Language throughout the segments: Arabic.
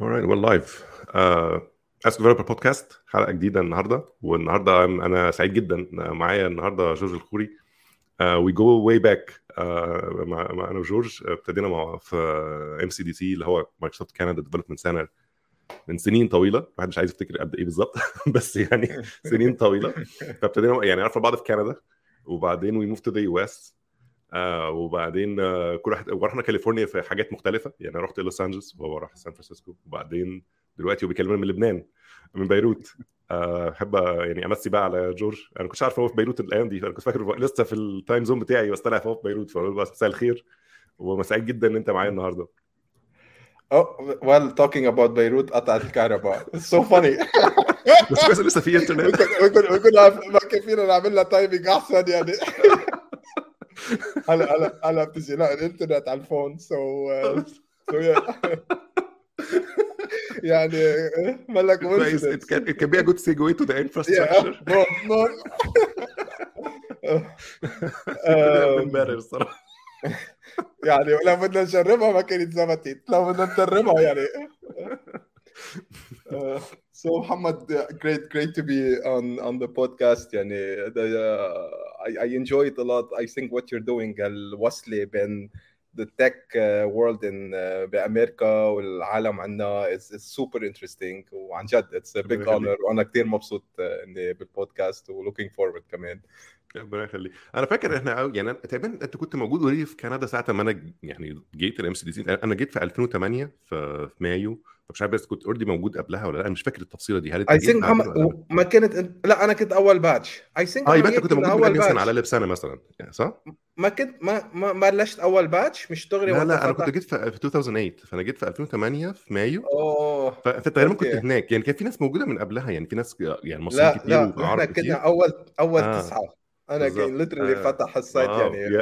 alright we're live. Uh, Ask Developer بودكاست حلقة جديدة النهارده. والنهاردة أنا سعيد جدا. معايا النهارده جورج الخوري. we go way back مع مع أنا وجورج ابتدينا مع في MCDC اللي هو مايكروسوفت كندا Development Center من سنين طويلة. الواحد مش عايز يفتكر قد إيه بالظبط بس يعني سنين طويلة. فابتدينا يعني عرفنا بعض في كندا وبعدين we moved to the US وبعدين آه كل واحد ورحنا كاليفورنيا في حاجات مختلفة. يعني رحت لوس أنجلوس وهو راح سان فرانسيسكو. وبعدين دلوقتي هو بيكلمنا من لبنان من بيروت. أحب آه يعني أمسي بقى على جورج. أنا كنتش عارف هو في بيروت الأيام دي. أنا كنت فاكر لسه في ال time zone بتاعي بس طلع هو في بيروت. فاقول له مساء الخير. وسعيد جدا إن أنت معايا النهارده. Oh, well, talking about بيروت قطعت الكهرباء. It's so funny. بس كويس لسه في انترنت كنا كنا ما كان فينا نعمل لها timing أحسن يعني. هلا هلا هلا بتجي لا الإنترنت على ال phone. So سو يعني مالك كويس it can, it can be a good segue to the infrastructure. امبارح الصراحه يعني لو بدنا نجربها ما كانت زبطت لو بدنا نجربها يعني. uh, so Muhammad great great to be on on the podcast يعني the, uh, I, I enjoy it a lot I think what you're doing الوصلة بين the tech uh, world in uh, بامريكا والعالم عندنا is, is super interesting وعن جد it's a big honor وانا كثير مبسوط اني بالبودكاست و looking forward كمان ربنا يخليك. أنا فاكر إحنا يعني تقريبا أنت كنت موجود already في كندا ساعة ما أنا يعني جيت ال MCDC أنا جيت في 2008 في مايو. فمش عارف بس كنت already موجود قبلها ولا لأ. أنا مش فاكر التفصيلة دي. هل I think ما كانت لأ أنا كنت أول batch I think آه يبقى أنت كنت موجود أول مثلا على سنه مثلا. صح؟ ما كنت ما ما ما بلشت أول باتش مش دغري لا لا أنا كنت جيت في 2008 فأنا جيت في 2008 في مايو. أوه. فانت تقريبا كنت هناك. يعني كان في ناس موجودة من قبلها. يعني في ناس يعني مصريين لا كتير لا وعرب إحنا كتير. كنا أول أول آه. تسعة. أنا. كان ليترلي آه. فتح السايت يعني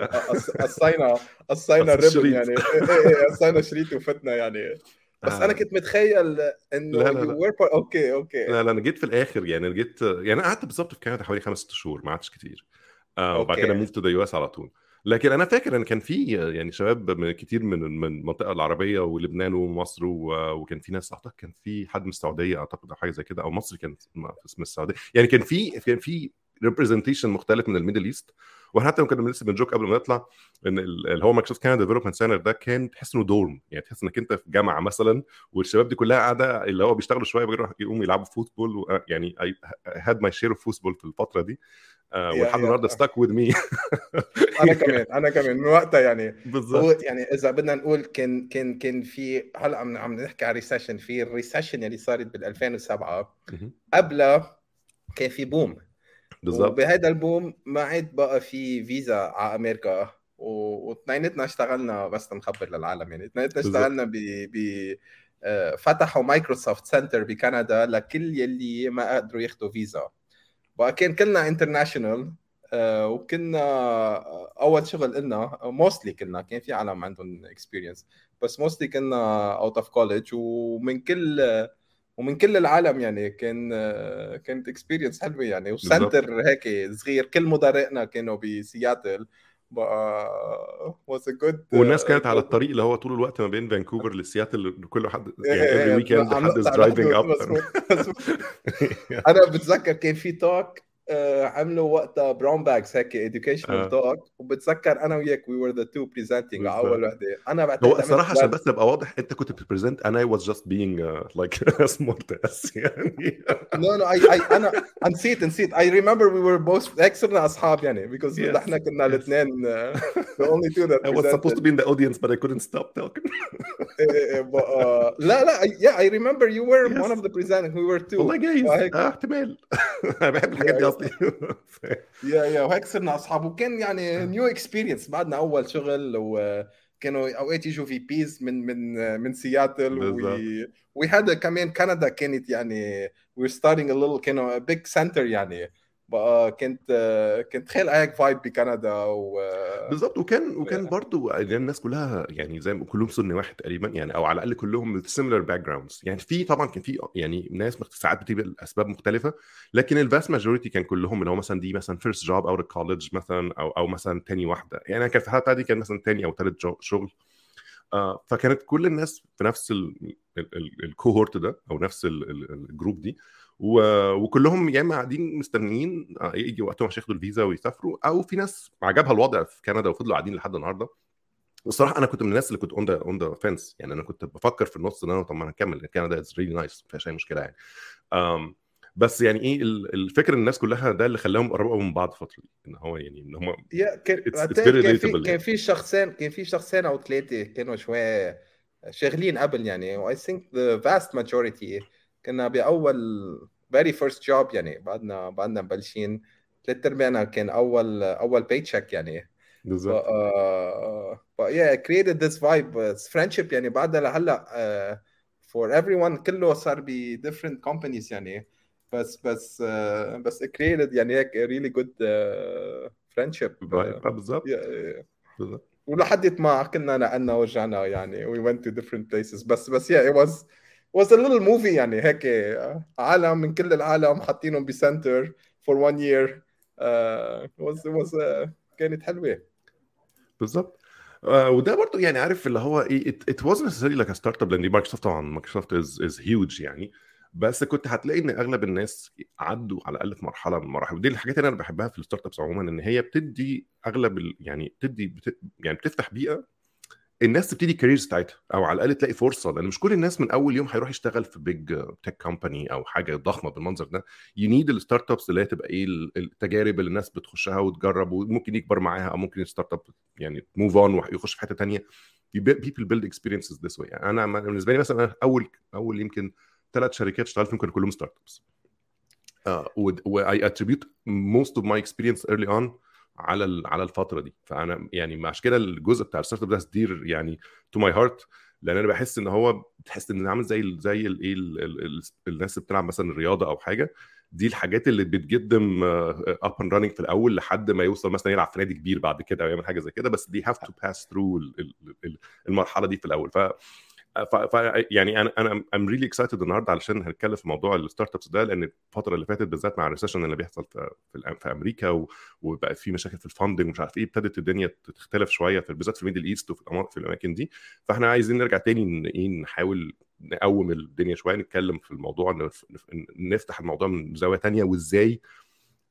قصينا قصينا الشريط. يعني إيه إيه إيه، قصينا شريط وفتنا يعني بس آه. أنا كنت متخيل إنه لا، لا، لا. were أوكي أوكي لا لا أنا جيت في الآخر يعني جيت يعني قعدت بالظبط في كندا حوالي خمس ست شهور ما قعدتش كتير آه وبعد. كده moved to the US على طول لكن أنا فاكر إن كان في يعني شباب من كتير من من المنطقة العربية ولبنان ومصر وكان في ناس أعتقد كان في حد من السعودية أعتقد أو حاجة زي كده أو مصر كان اسم السعودية يعني كان في كان في representation مختلف من ال Middle East. وإحنا حتى كنا لسه بن joke قبل ما نطلع إن ال- اللي هو مايكروسوفت كندا Development Center ده كان تحس إنه dorm يعني تحس إنك أنت في جامعة مثلا والشباب دي كلها قاعدة اللي هو بيشتغلوا شوية بيروحوا يقوموا يلعبوا football و- يعني I had my share of football في الفترة دي. آه، ولحد. النهارده stuck with me أنا كمان أنا كمان من وقتها يعني. بالظبط. يعني إذا بدنا نقول كان كان كان في هلا عم عم نحكي على recession في ال recession اللي صارت بال 2007 مهم. قبلها كان في boom بالظبط وبهذا ال boom ما عاد بقى في فيزا على أمريكا. واثنيناتنا اشتغلنا بس نخبر للعالم. يعني اثنيناتنا. اشتغلنا ب ب آه، فتحوا مايكروسوفت center بكندا لكل يلي ما قدروا ياخذوا فيزا. بقى كان كلنا international وكنا آه، أول شغل لنا mostly كنا كان في عالم عندهم experience بس mostly كنا out of college ومن كل ومن كل العالم يعني كان كانت experience حلوة يعني. و center هيك صغير كل مدراءنا كانوا بسياتل. بقى a good والناس كانت على الطريق اللي هو طول الوقت ما بين فانكوفر لسياتل كل حد يعني إيه، every weekend عم حد is نقطع driving الحدود، up. مظبوط، مظبوط. أنا بتذكر كان في توك عملوا وقتها براون باجز هيك educational آه. توك وبتذكر انا وياك we were the two presenting على اول بالظبط. وحده انا بعتقد هو عملت الصراحه عشان بلان- بس نبقى واضح انت كنت بتبريزنت انا I was just being uh, like smart ass يعني no no I, I انا نسيت نسيت I remember we were both هيك صرنا اصحاب يعني because Yes, نحن كنا yes. الاثنين the only two that I was supposed to presented be in the audience but I couldn't stop talking إيه، إيه، إيه، بقى- لا لا I- yeah I remember you were Yes. one of the presenting we were two والله جايز وهيك- آه احتمال انا بحب الحاجات دي اصلي yeah yeah وهيك صرنا أصحاب. وكان يعني new experience بعدنا أول شغل وكانوا أوقات يجوا في بي ز من من من سياتل بالظبط. وهذا كمان كندا كانت يعني we're starting a little كانوا بيج سنتر يعني. بقى كنت كنت خيل هيك فايب بكندا و بالظبط. وكان وكان برضو يعني الناس كلها يعني زي ما كلهم سن واحد تقريبا يعني أو على الأقل كلهم سيميلر باك جراوندز يعني في طبعا كان في يعني ناس ساعات بتبقى الاسباب مختلفة لكن الفاست ماجوريتي كان كلهم اللي هو مثلا دي مثلا فيرست جوب اوت كولج مثلا أو أو مثلا تاني واحدة. يعني أنا كان في الحاله بتاعتي كان مثلا تاني أو ثالث شغل. آه فكانت كل الناس في نفس ال cohort ده أو نفس الجروب دي وكلهم يا إما قاعدين مستنيين آه، يجي وقتهم عشان ياخدوا الفيزا ويسافروا أو في ناس عجبها الوضع في كندا وفضلوا قاعدين لحد النهارده. والصراحه أنا كنت من الناس اللي كنت on the on the fence يعني أنا كنت بفكر في النص إن أنا طب ما أنا هكمل كندا is really nice ما فيهاش أي مشكلة يعني. um, بس يعني إيه الفكرة إن الناس كلها ده اللي خلاهم يقربوا من بعض الفترة دي إن هو يعني إن هم كان كان في شخصين كان في شخصين أو ثلاثة كانوا شوية شاغلين قبل يعني و I think the vast majority كنا بأول very first job يعني بعدنا بعدنا مبلشين. ثلاث ارباعنا كان أول أول paycheck يعني. بالظبط. ف yeah created this vibe friendship يعني. بعدها لهلا for everyone كله صار ب different companies يعني. بس بس uh, بس created يعني هيك really good friendship بالظبط. بالظبط. ولحد ما كنا نقلنا ورجعنا يعني we went to different places. بس بس yeah it was was a little movie يعني هيك عالم من كل العالم حاطينهم ب center for one year uh, was was uh, كانت حلوة. بالظبط آه وده برضه يعني عارف اللي هو إيه it, it wasn't necessarily like a startup لأن مايكروسوفت طبعا مايكروسوفت is, is huge يعني. بس كنت هتلاقي إن أغلب الناس عدوا على الأقل في مرحلة من المراحل. ودي الحاجات اللي أنا بحبها في ال startups عموما إن هي بتدي أغلب. يعني بتدي بت... يعني بتفتح بيئة الناس تبتدي ال careers بتاعتها أو على الأقل تلاقي فرصة لأن مش كل الناس من أول يوم هيروح يشتغل في big tech company أو حاجة ضخمة بالمنظر ده. you need ال startups اللي هي تبقى إيه التجارب اللي الناس بتخشها وتجرب وممكن يكبر معاها أو ممكن ال startup يعني move on ويخش في حتة ثانية build experiences this way. يعني أنا بالنسبة لي مثلا أول أول يمكن ثلاث شركات اشتغلت فيهم كانوا كلهم startups و I attribute most of my experience early on على على الفترة دي. فأنا يعني عشان كده الجزء بتاع ال startup ده dear يعني to my heart لأن أنا بحس إن هو بتحس إن عامل زي زي الايه الناس اللي بتلعب مثلا الرياضه أو حاجة. دي الحاجات اللي بتقدم up and running في الأول لحد ما يوصل مثلا يلعب في نادي كبير بعد كده أو يعمل حاجة زي كده. بس they have to pass through المرحلة دي في الأول. ف ف... يعني أنا أنا am really excited النهارده علشان هنتكلم في موضوع ال startups ده لأن الفترة اللي فاتت بالذات مع ال recession اللي بيحصل في في, أمريكا. وبقى في مشاكل في ال funding ومش عارف إيه ابتدت الدنيا تختلف شوية في بالذات في ال Middle East وفي الأماكن في الأماكن دي فإحنا عايزين نرجع تاني إيه نحاول نقوم الدنيا شوية نتكلم في الموضوع نفتح الموضوع من زاوية تانية وإزاي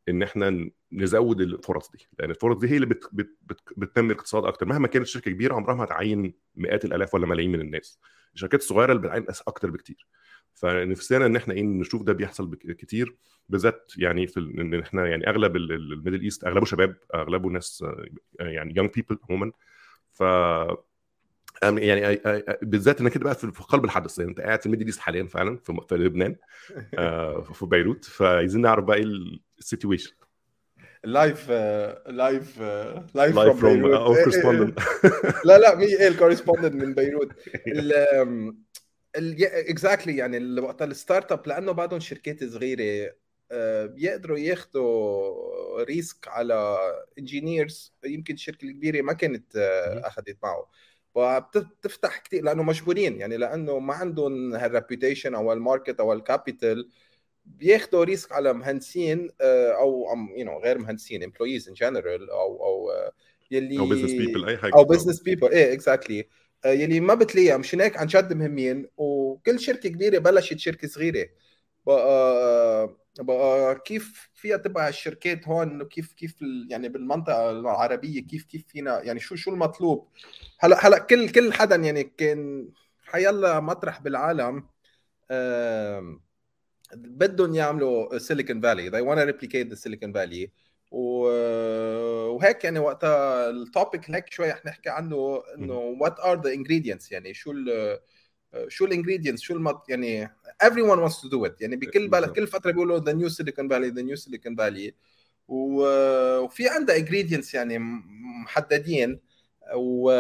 إن إحنا نزود الفرص دي لأن الفرص دي هي اللي بت بت بت بتنمي الاقتصاد أكتر. مهما كانت شركه كبيرة عمرها ما هتعين مئات الآلاف ولا ملايين من الناس. الشركات الصغيرة اللي بتعين أكتر بكتير. فنفسنا إن إحنا إيه نشوف ده بيحصل كتير بالذات يعني في إن إحنا يعني أغلب ال Middle East أغلبه شباب أغلبه ناس يعني young people عموما. ف يعني بالذات انك بقى في قلب الحدث. يعني أنت قاعد في ال Middle East حاليا فعلا في لبنان في بيروت. فعايزين نعرف بقى إيه ال situation live live live from correspondent لا لا مي إيه ال correspondent من بيروت exactly يعني وقت ال startup لأنه بعدهم شركات صغيرة بيقدروا ياخذوا risk على engineers يمكن الشركة الكبيرة ما كانت أخذت معه. فبتفتح كثير لأنه مجبورين يعني لأنه ما عندهم هال reputation أو ال market أو ال capital بياخذوا risk على مهندسين أو you know غير مهندسين employees in general أو أو يلي أو business people أي حاجة. أو business people إيه exactly يلي ما بتلاقيها مشان هيك عن جد مهمين وكل شركة كبيرة بلشت شركة صغيرة. بقى بقى كيف فيها تبقى الشركات هون؟ كيف كيف يعني بالمنطقة العربية كيف كيف فينا يعني شو شو المطلوب؟ هلا هلا كل كل حدا يعني كان حيلا مطرح بالعالم بدهم يعملوا Silicon Valley they want to replicate the Silicon Valley. وهيك يعني وقتها ال topic هيك شوي رح نحكي عنه إنه what are the ingredients يعني شو ال شو ال ingredients شو المط يعني everyone wants to do it. يعني بكل بلد كل فترة بيقولوا the new Silicon Valley the new Silicon Valley. وفي عندها ingredients يعني محددين. و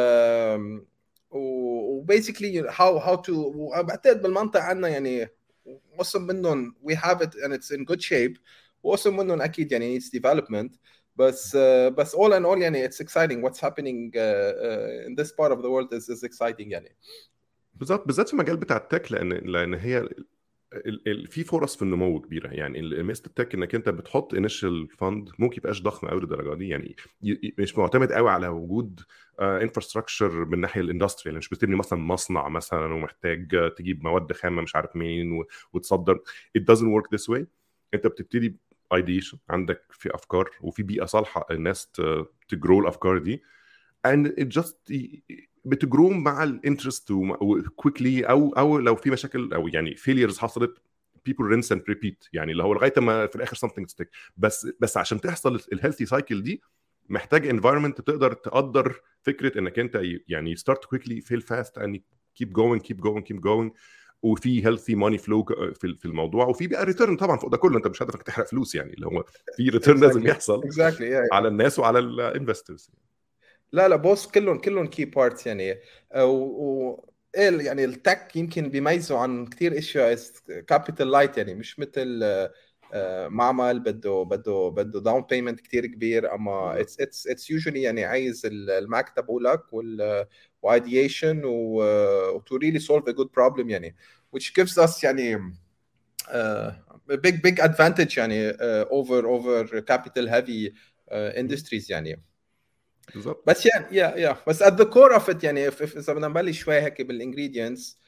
و basically how how to بعتقد بالمنطقة عندنا يعني وصل منهم we have it and it's in good shape وصل منهم أكيد يعني needs development بس uh, بس all in all يعني it's exciting what's happening uh, uh, in this part of the world is, is exciting يعني بالظبط بالذات في المجال بتاع التك لأن لأن هي في فرص في النمو كبيرة. يعني ميزه التك إنك أنت بتحط انيشال فند ممكن يبقاش ضخم قوي للدرجة دي. يعني مش معتمد قوي على وجود infrastructure من الناحيه ال industry يعني مش بتبني مثلا مصنع مثلا ومحتاج تجيب مواد خامه مش عارف مين وتصدر. It doesn't work this way. أنت بتبتدي ideation عندك في أفكار وفي بيئة صالحة الناس ت grow الأفكار دي. And it just بتجروم مع ال interest و quickly أو أو لو في مشاكل أو يعني failures حصلت people rinse and repeat. يعني اللي هو لغاية ما في الآخر something stick. بس بس عشان تحصل ال healthy cycle دي محتاج environment تقدر تقدر فكرة إنك أنت يعني start quickly fail fast and keep going keep going keep going. وفي healthy money flow في الموضوع. وفي بقى return طبعا فوق ده كله. أنت مش هدفك تحرق فلوس يعني. اللي هو في return لازم يحصل exactly. yeah. على الناس وعلى ال investors لا لا بص كلهم كلهم key parts يعني. و, و... إيه يعني ال tech يمكن بيميزوا عن كثير إشياء capital light يعني مش مثل معمل بده بده بده down payment كثير كبير. أما it's it's it's usually يعني عايز المكتب ولك وال و ideation و to really solve a good problem يعني which gives us يعني uh, big big advantage يعني uh, over over capital heavy uh, industries يعني. بالظبط بس يعني yeah yeah بس at the core of it يعني إذا بدنا نبلش شوي هيك بال ingredients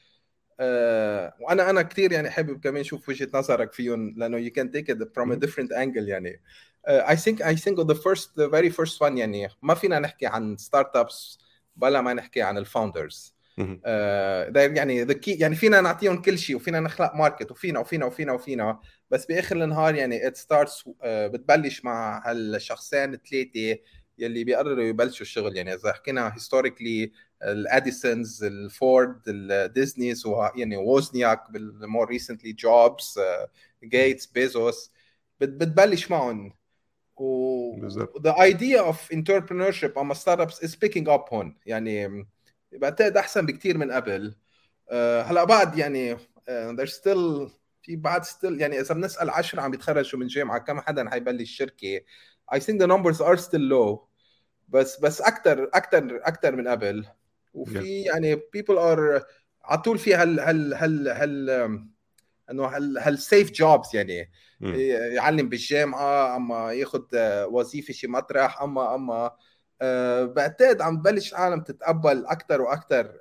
آه وأنا أنا كثير يعني حابب كمان أشوف وجهة نظرك فيهم لأنه you can take it from a different angle يعني. I think I think the first the very first one يعني ما فينا نحكي عن start-ups بلا ما نحكي عن ال founders آه يعني the key يعني فينا نعطيهم كل شيء وفينا نخلق market وفينا وفينا وفينا وفينا. بس بآخر النهار يعني it starts uh, بتبلش مع هالشخصين الثلاثه يلي بيقرروا يبلشوا الشغل. يعني إذا حكينا historically ال Edisons ال Ford ال Disneys يعني ووزنياك بال more recently جوبز جيتس بيزوس بتبلش معهم. و the idea of entrepreneurship أو ما start-ups is picking up هون يعني بعتقد أحسن بكثير من قبل. uh, هلأ بعد يعني uh, there's still في بعد still يعني إذا بنسأل 10 عم بيتخرجوا من جامعة كم حدا حيبلش شركة؟ I think the numbers are still low. بس بس أكثر أكثر أكثر من قبل. وفي يعني people are على طول في هال هال هال هال إنه هال هال سيف جوبز يعني. م. يعلم بالجامعة أما ياخذ وظيفة شي مطرح أما أما أه بعتقد عم تبلش العالم تتقبل أكثر وأكثر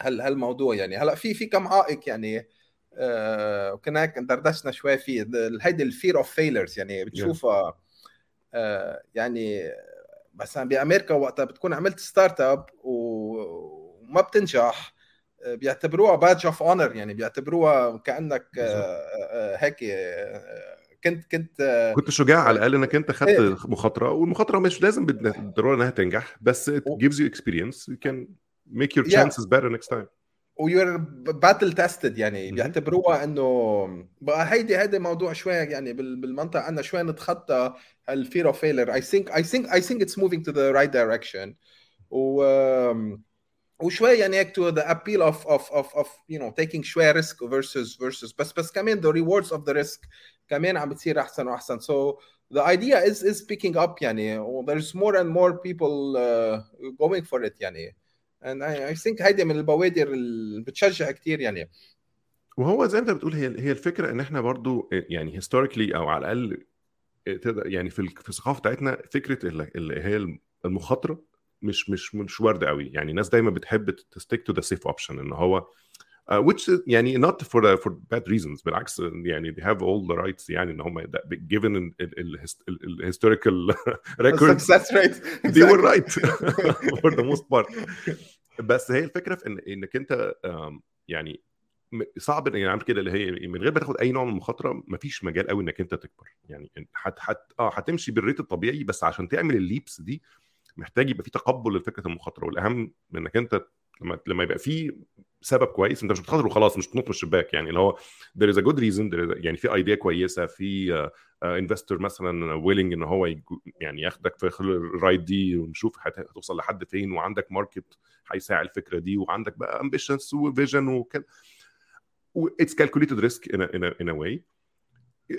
هال هالموضوع يعني. هلأ في في كم عائق يعني أه كنا هيك دردشنا شوي فيه هيدي ال fear of failures يعني. بتشوفها أه يعني مثلا بأمريكا وقتها بتكون عملت start-up وما بتنجح. بيعتبروها badge of honor يعني بيعتبروها كأنك هيك كنت كنت كنت شجاع على الأقل إنك أنت خدت إيه؟ مخاطرة. والمخاطرة مش لازم بالضرورة إنها تنجح بس it gives you experience. You can make your chances yeah. better next time. you're battle tested يعني بيعتبروها إنه بقى هيدي هيدي موضوع شوي يعني بالمنطقة عندنا شوي نتخطى. ال fear of failure I think I think I think it's moving to the right direction و وشوي يعني هيك to the appeal of of of of you know taking شوي risk versus versus بس بس كمان the rewards of the risk كمان عم بتصير أحسن وأحسن. so the idea is is picking up يعني. There's more and more people uh, going for it يعني. I, I think هيدي من البوادر اللي بتشجع كثير يعني. وهو زي انت بتقول هي هي الفكرة إن إحنا برضو يعني historically أو على الأقل تقدر يعني في في الثقافة بتاعتنا فكرة اللي هي المخاطرة مش مش مش وارده قوي. يعني الناس دايما بتحب ت stick to the safe option إن هو uh, which يعني not for uh, for bad reasons بالعكس يعني they have all the rights يعني إن هم given the historical record success rate. they were right for the most part. بس هي الفكرة في ان إنك أنت يعني صعب إن يعمل كده اللي هي من غير ما تاخد أي نوع من المخاطرة مفيش مجال قوي إنك أنت تكبر. يعني حت حت آه هتمشي بالريت الطبيعي بس عشان تعمل الليبس دي محتاج يبقى في تقبل لفكرة المخاطرة. والأهم إنك أنت لما لما يبقى في سبب كويس أنت مش بتخاطر وخلاص مش تنط من الشباك. يعني اللي هو there is a good reason there is a, يعني في idea كويسة في investor uh, مثلا willing إن هو يعني ياخدك في ال ride دي ونشوف هتوصل لحد فين وعندك market هيساعد الفكرة دي وعندك بقى ambitions و vision وكده. it's calculated risk in in in way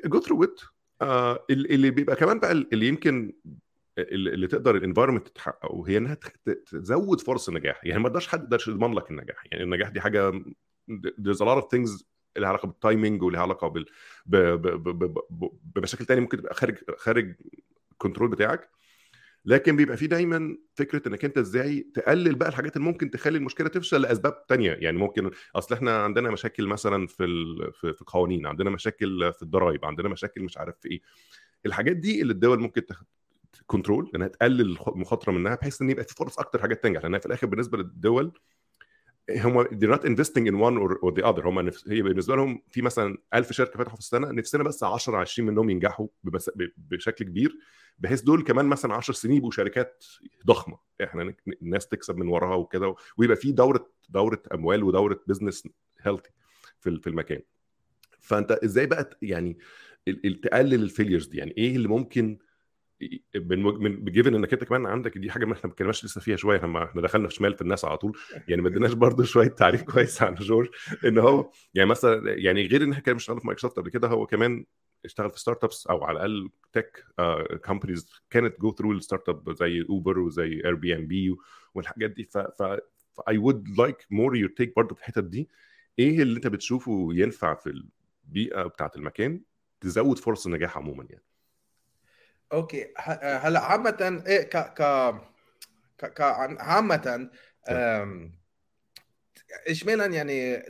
go through it اللي بيبقى كمان بقى اللي يمكن اللي تقدر ال environment تحققه هي إنها تزود فرص النجاح. يعني ما تقدرش حد يقدرش يضمن لك النجاح. يعني النجاح دي حاجة there's a lot of things لها علاقة بال timing ولها علاقة بال. بمشاكل تانية ممكن تبقى خارج خارج ال control بتاعك. لكن بيبقى في دايما فكرة إنك أنت إزاي تقلل بقى الحاجات اللي ممكن تخلي المشكلة تفشل لأسباب تانية. يعني ممكن أصل إحنا عندنا مشاكل مثلا في في القوانين عندنا مشاكل في الضرايب عندنا مشاكل مش عارف في إيه. الحاجات دي اللي الدول ممكن تخ... control إنها تقلل المخاطره منها بحيث إن يبقى في فرص أكتر حاجات تنجح. لأنها في الآخر بالنسبة للدول هم they're not investing in one or, or the other. هم نفس هي بالنسبة لهم في مثلا 1000 شركة فتحوا في السنة نفسنا بس 10 20 منهم ينجحوا ببس بشكل كبير بحيث دول كمان مثلا 10 سنين يبقوا شركات ضخمة. إحنا الناس تكسب من وراها وكده ويبقى في دوره دورة أموال ودورة business healthy في في المكان. فأنت إزاي بقى يعني تقلل ال failures دي؟ يعني إيه اللي ممكن من given إنك أنت كمان عندك دي حاجة ما إحنا ما اتكلمناش لسه فيها شوية لما إحنا دخلنا في شمال في الناس على طول يعني ما اديناش برضه شوية تعريف كويس عن جورج إن هو يعني مثلا يعني غير إن إحنا كان بنشتغل في مايكروسوفت قبل كده هو كمان اشتغل في start-ups أو على الأقل tech companies كانت go through ال start-up زي اوبر وزي Airbnb والحاجات دي ف I would like more your take برضه في الحتت دي. إيه اللي أنت بتشوفه ينفع في البيئة بتاعت المكان تزود فرص النجاح عموما يعني؟ okay. هلا عامة إيه ك ك ك عامة اجمالا يعني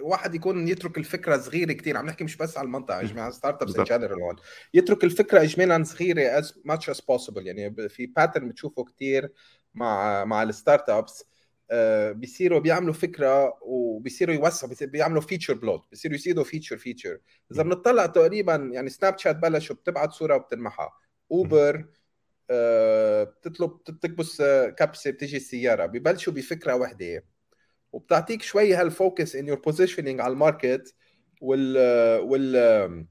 واحد يكون يترك الفكرة صغيرة كثير عم نحكي مش بس على المنطقة اجمالا start-ups in general هون. يترك الفكرة اجمالا صغيرة as much as possible. يعني في pattern بتشوفه كثير مع مع ال start-ups بيصيروا بيعملوا فكرة وبيصيروا يوسعوا بيعملوا feature bloat بيصيروا يزيدوا feature feature إذا بنطلع تقريبا يعني Snapchat بلشوا بتبعت صورة وبتلمحها. Uber بتطلب تكبس كبسة بتيجي السيارة. ببلشوا بفكرة وحدة. وبتعطيك شوي هال focus in your positioning على ال market وال وال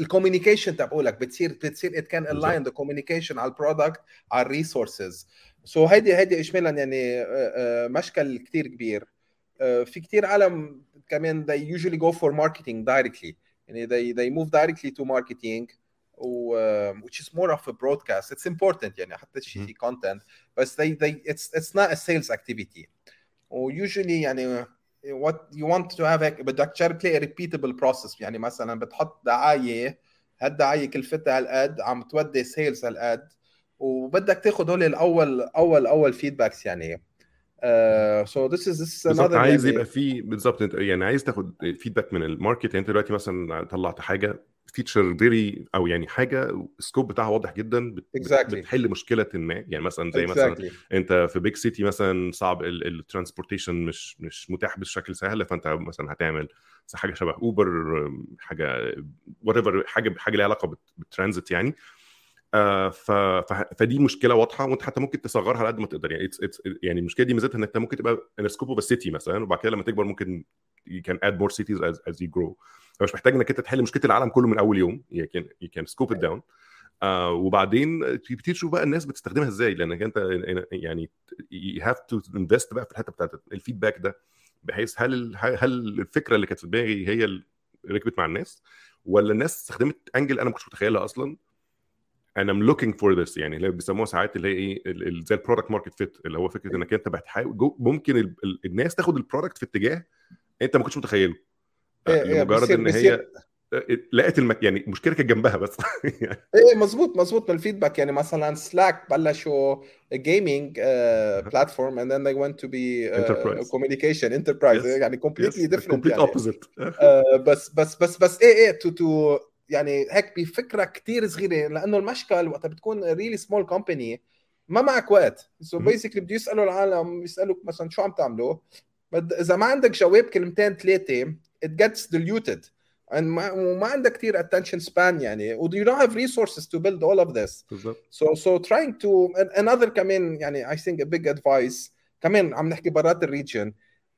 ال communication تبعولك. بتصير بتصير it can align the communication على ال product على ال resources so هيدي هيدي اجمالا يعني مشكل كثير كبير في كثير عالم كمان they usually go for marketing directly يعني they they move directly to marketing و which is more of a broadcast it's important يعني حتى شيء في content بس they they it's it's not a sales activity و usually يعني what you want to have بدك تلاقي repeatable process يعني مثلا بتحط دعايه هالدعايه كلفتها هالقد عم تودي sales هالقد وبدك تاخذ هول الأول أول أول feedbacks يعني so this is this بالظبط عايز يعني... يبقى في بالظبط يعني عايز تاخد feedback من ال market يعني انت دلوقتي مثلا طلعت حاجة feature very أو يعني حاجة ال scope بتاعها واضح جدا بت... exactly. بتحل مشكلة ما يعني مثلا زي exactly. مثلا انت في big city مثلا صعب ال transportation مش مش متاح بشكل سهل فانت مثلا هتعمل حاجة شبه Uber حاجة whatever حاجة حاجة ليها علاقة بالترانزيت يعني. فدي مشكلة واضحة وانت حتى ممكن تصغرها على قد ما تقدر. يعني it's, it's, يعني المشكلة دي ميزتها إن انت ممكن تبقى in scope of city مثلا وبعد كده لما تكبر ممكن you can add more cities as, as you grow. فمش محتاج إنك أنت تحل مشكلة العالم كله من أول يوم. You can, you can scope it down. آه وبعدين تبتدي تشوف بقى الناس بتستخدمها إزاي لانك أنت يعني you have to invest بقى في الحتة بتاعت ال feedback ده بحيث هل هل الفكرة اللي كانت في دماغي هي اللي ركبت مع الناس ولا الناس استخدمت angle أنا ما كنتش متخيلها أصلا؟ أنا am looking for this يعني اللي بيسموها ساعات اللي هي إيه زي ال product market fit اللي هو فكرة إنك أنت بتحاول ممكن الناس تاخد ال product في اتجاه أنت ما كنتش متخيله. إيه لمجرد إن هي لقيت المك... يعني المشكلة كانت جنبها بس. إيه مظبوط مظبوط من ال feedback يعني مثلا Slack بلشوا gaming platform and then they went to be uh, communication enterprise. Yes. يعني completely yes. different complete يعني. opposite. uh, بس بس بس بس إيه إيه to to يعني هيك بفكرة كتير صغيرة لأنه المشكل وقت بتكون really small company ما معك وقت. so so basically بده يسألوا العالم يسألوك مثلا شو عم تعملوا؟ إذا ما عندك جواب كلمتين ثلاثة it gets diluted. وما ما عندك كثير attention span يعني. و you don't have resources to build all of this. so so trying to another كمان يعني I think a big advice كمان عم نحكي برات ال region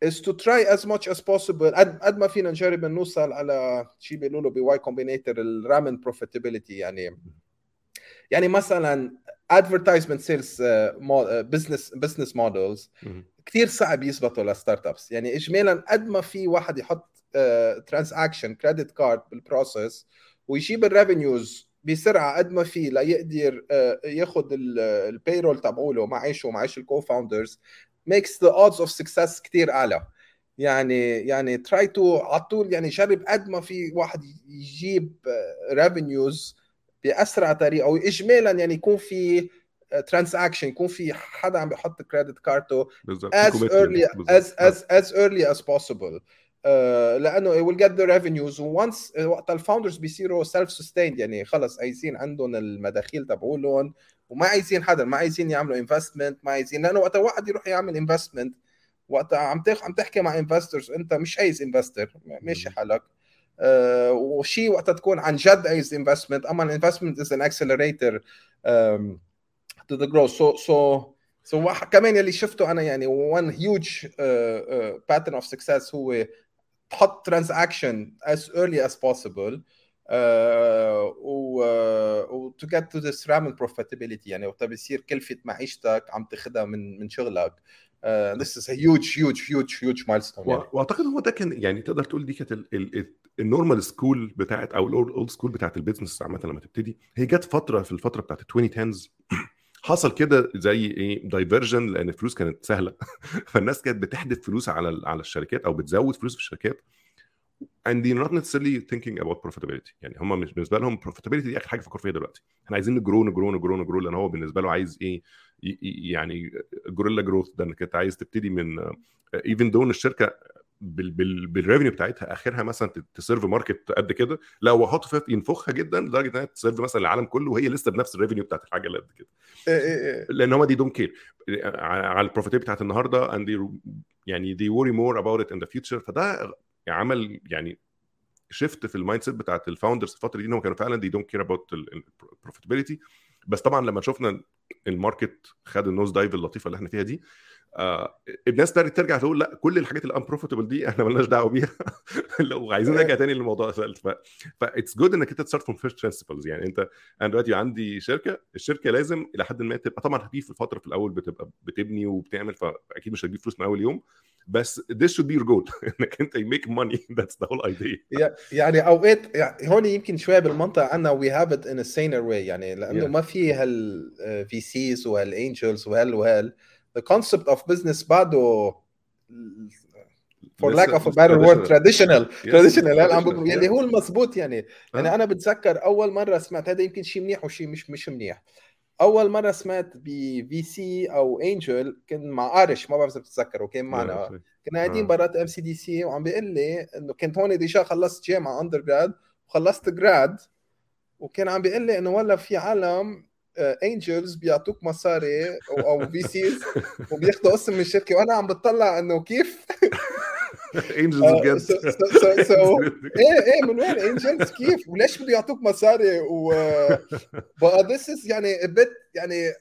is to try as much as possible. قد قد ما فينا نجرب نوصل على شيء بيقولوا له ب Y Combinator ال ramen profitability يعني يعني مثلا advertisement sales business business models كثير صعب يثبتوا ل startups يعني اجمالا قد ما في واحد يحط transaction credit card بال process ويجيب ال revenues بسرعة قد ما في ليقدر ياخذ ال payroll تبعوله معيشه ومعيش ال co-founders makes the odds of success كثير أعلى. يعني يعني try to على طول يعني جرب قد ما في واحد يجيب revenues بأسرع طريقة أو اجمالا يعني يكون في transaction يكون في حدا عم بيحط credit card ه as early as as as early as possible. لأنه it will get the revenues once uh, وقت ال founders بيصيروا self sustained يعني خلص عايزين عندهم المداخيل تبعولهم وما عايزين حدا ما عايزين يعملوا investment ما عايزين لأنه وقت واحد يروح يعمل investment وقت عم تخ... عم تحكي مع investors أنت مش عايز investor ماشي حالك. uh, وشيء وقت تكون عن جد عايز investment أما ال investment is an accelerator to the growth. So so so كمان يلي شفته أنا يعني uh, uh, pattern of success هو تحط transaction as early as possible uh, و و to get to this ramen profitability. يعني وقت بيصير كلفة معيشتك عم تاخذها من من شغلك. uh, this is a huge huge huge huge milestone. يعني. وأعتقد هو ده كان يعني تقدر تقول دي كانت ال normal school بتاعت أو ال old school بتاعت ال business عامة لما تبتدي. هي جت فترة في الفترة بتاعت ال 2010 حصل كده زي إيه diversion لأن الفلوس كانت سهلة. فالناس كانت بتحدف فلوس على على الشركات أو بتزود فلوس في الشركات. And they're not necessarily thinking about profitability. يعني هم بالنسبة لهم profitability دي آخر حاجة فكروا فيها دلوقتي. إحنا عايزين نجرو نجرو نجرو نجرو لأن هو بالنسبة له عايز إيه يعني guerrilla growth ده إنك أنت عايز تبتدي من even though الشركة بال بال بال revenue بتاعتها آخرها مثلا ت serve market قد كده لا هو حاطط فيها ينفخها جدا لدرجة إنها ت serve مثلا العالم كله وهي لسه بنفس ال revenue بتاعت الحاجة اللي قد كده. لأن هم دي don't care على ال profitability بتاعت النهارده they يعني they worry more about it in the future. فده عمل يعني shift في ال mindset بتاعت ال founders الفترة دي إن هم كانوا فعلا they don't care about ال profitability بس طبعا لما شفنا ال market خد ال nose dive اللطيفة اللي إحنا فيها دي آه الناس ترجع تقول لا كل الحاجات ال unprofitable دي إحنا مالناش دعوة بيها. لو عايزين نرجع تاني للموضوع ف ف it's good إنك أنت ت start from first principles يعني أنت أنا دلوقتي عندي شركة الشركة لازم إلى حد ما تبقى طبعا في في الفترة في الأول بتبقى بتبني وبتعمل فاكيد مش هتجيب فلوس من أول يوم. بس this should be your goal. إنك أنت make money. That's the whole idea. يعني أوقات يعني هون يمكن شوية بالمنطقة عندنا we have it in a saner way. يعني لأنه yeah. ما في هال VCs وهال angels وهال وهال the concept of business بعده for lack of a better word traditional. Traditional. عم يعني هو المضبوط يعني. يعني أنا بتذكر أول مرة سمعت هذا يمكن شيء منيح وشيء مش مش منيح. أول مرة سمعت ب VC أو angel كان مع ارش ما بعرف إذا بتتذكروا كان معنا كنا قاعدين برات MCDC وعم بيقول لي إنه كنت هون ديجا خلصت جامعة undergrad وخلصت grad وكان عم بيقول لي إنه والله في عالم angels بيعطوك مصاري أو VCs وبياخذوا اسم من الشركة. وأنا عم بتطلع إنه كيف؟ angels بجد إيه إيه من وين؟ angels كيف؟ وليش بده يعطوك مصاري؟ و بقى this is يعني but يعني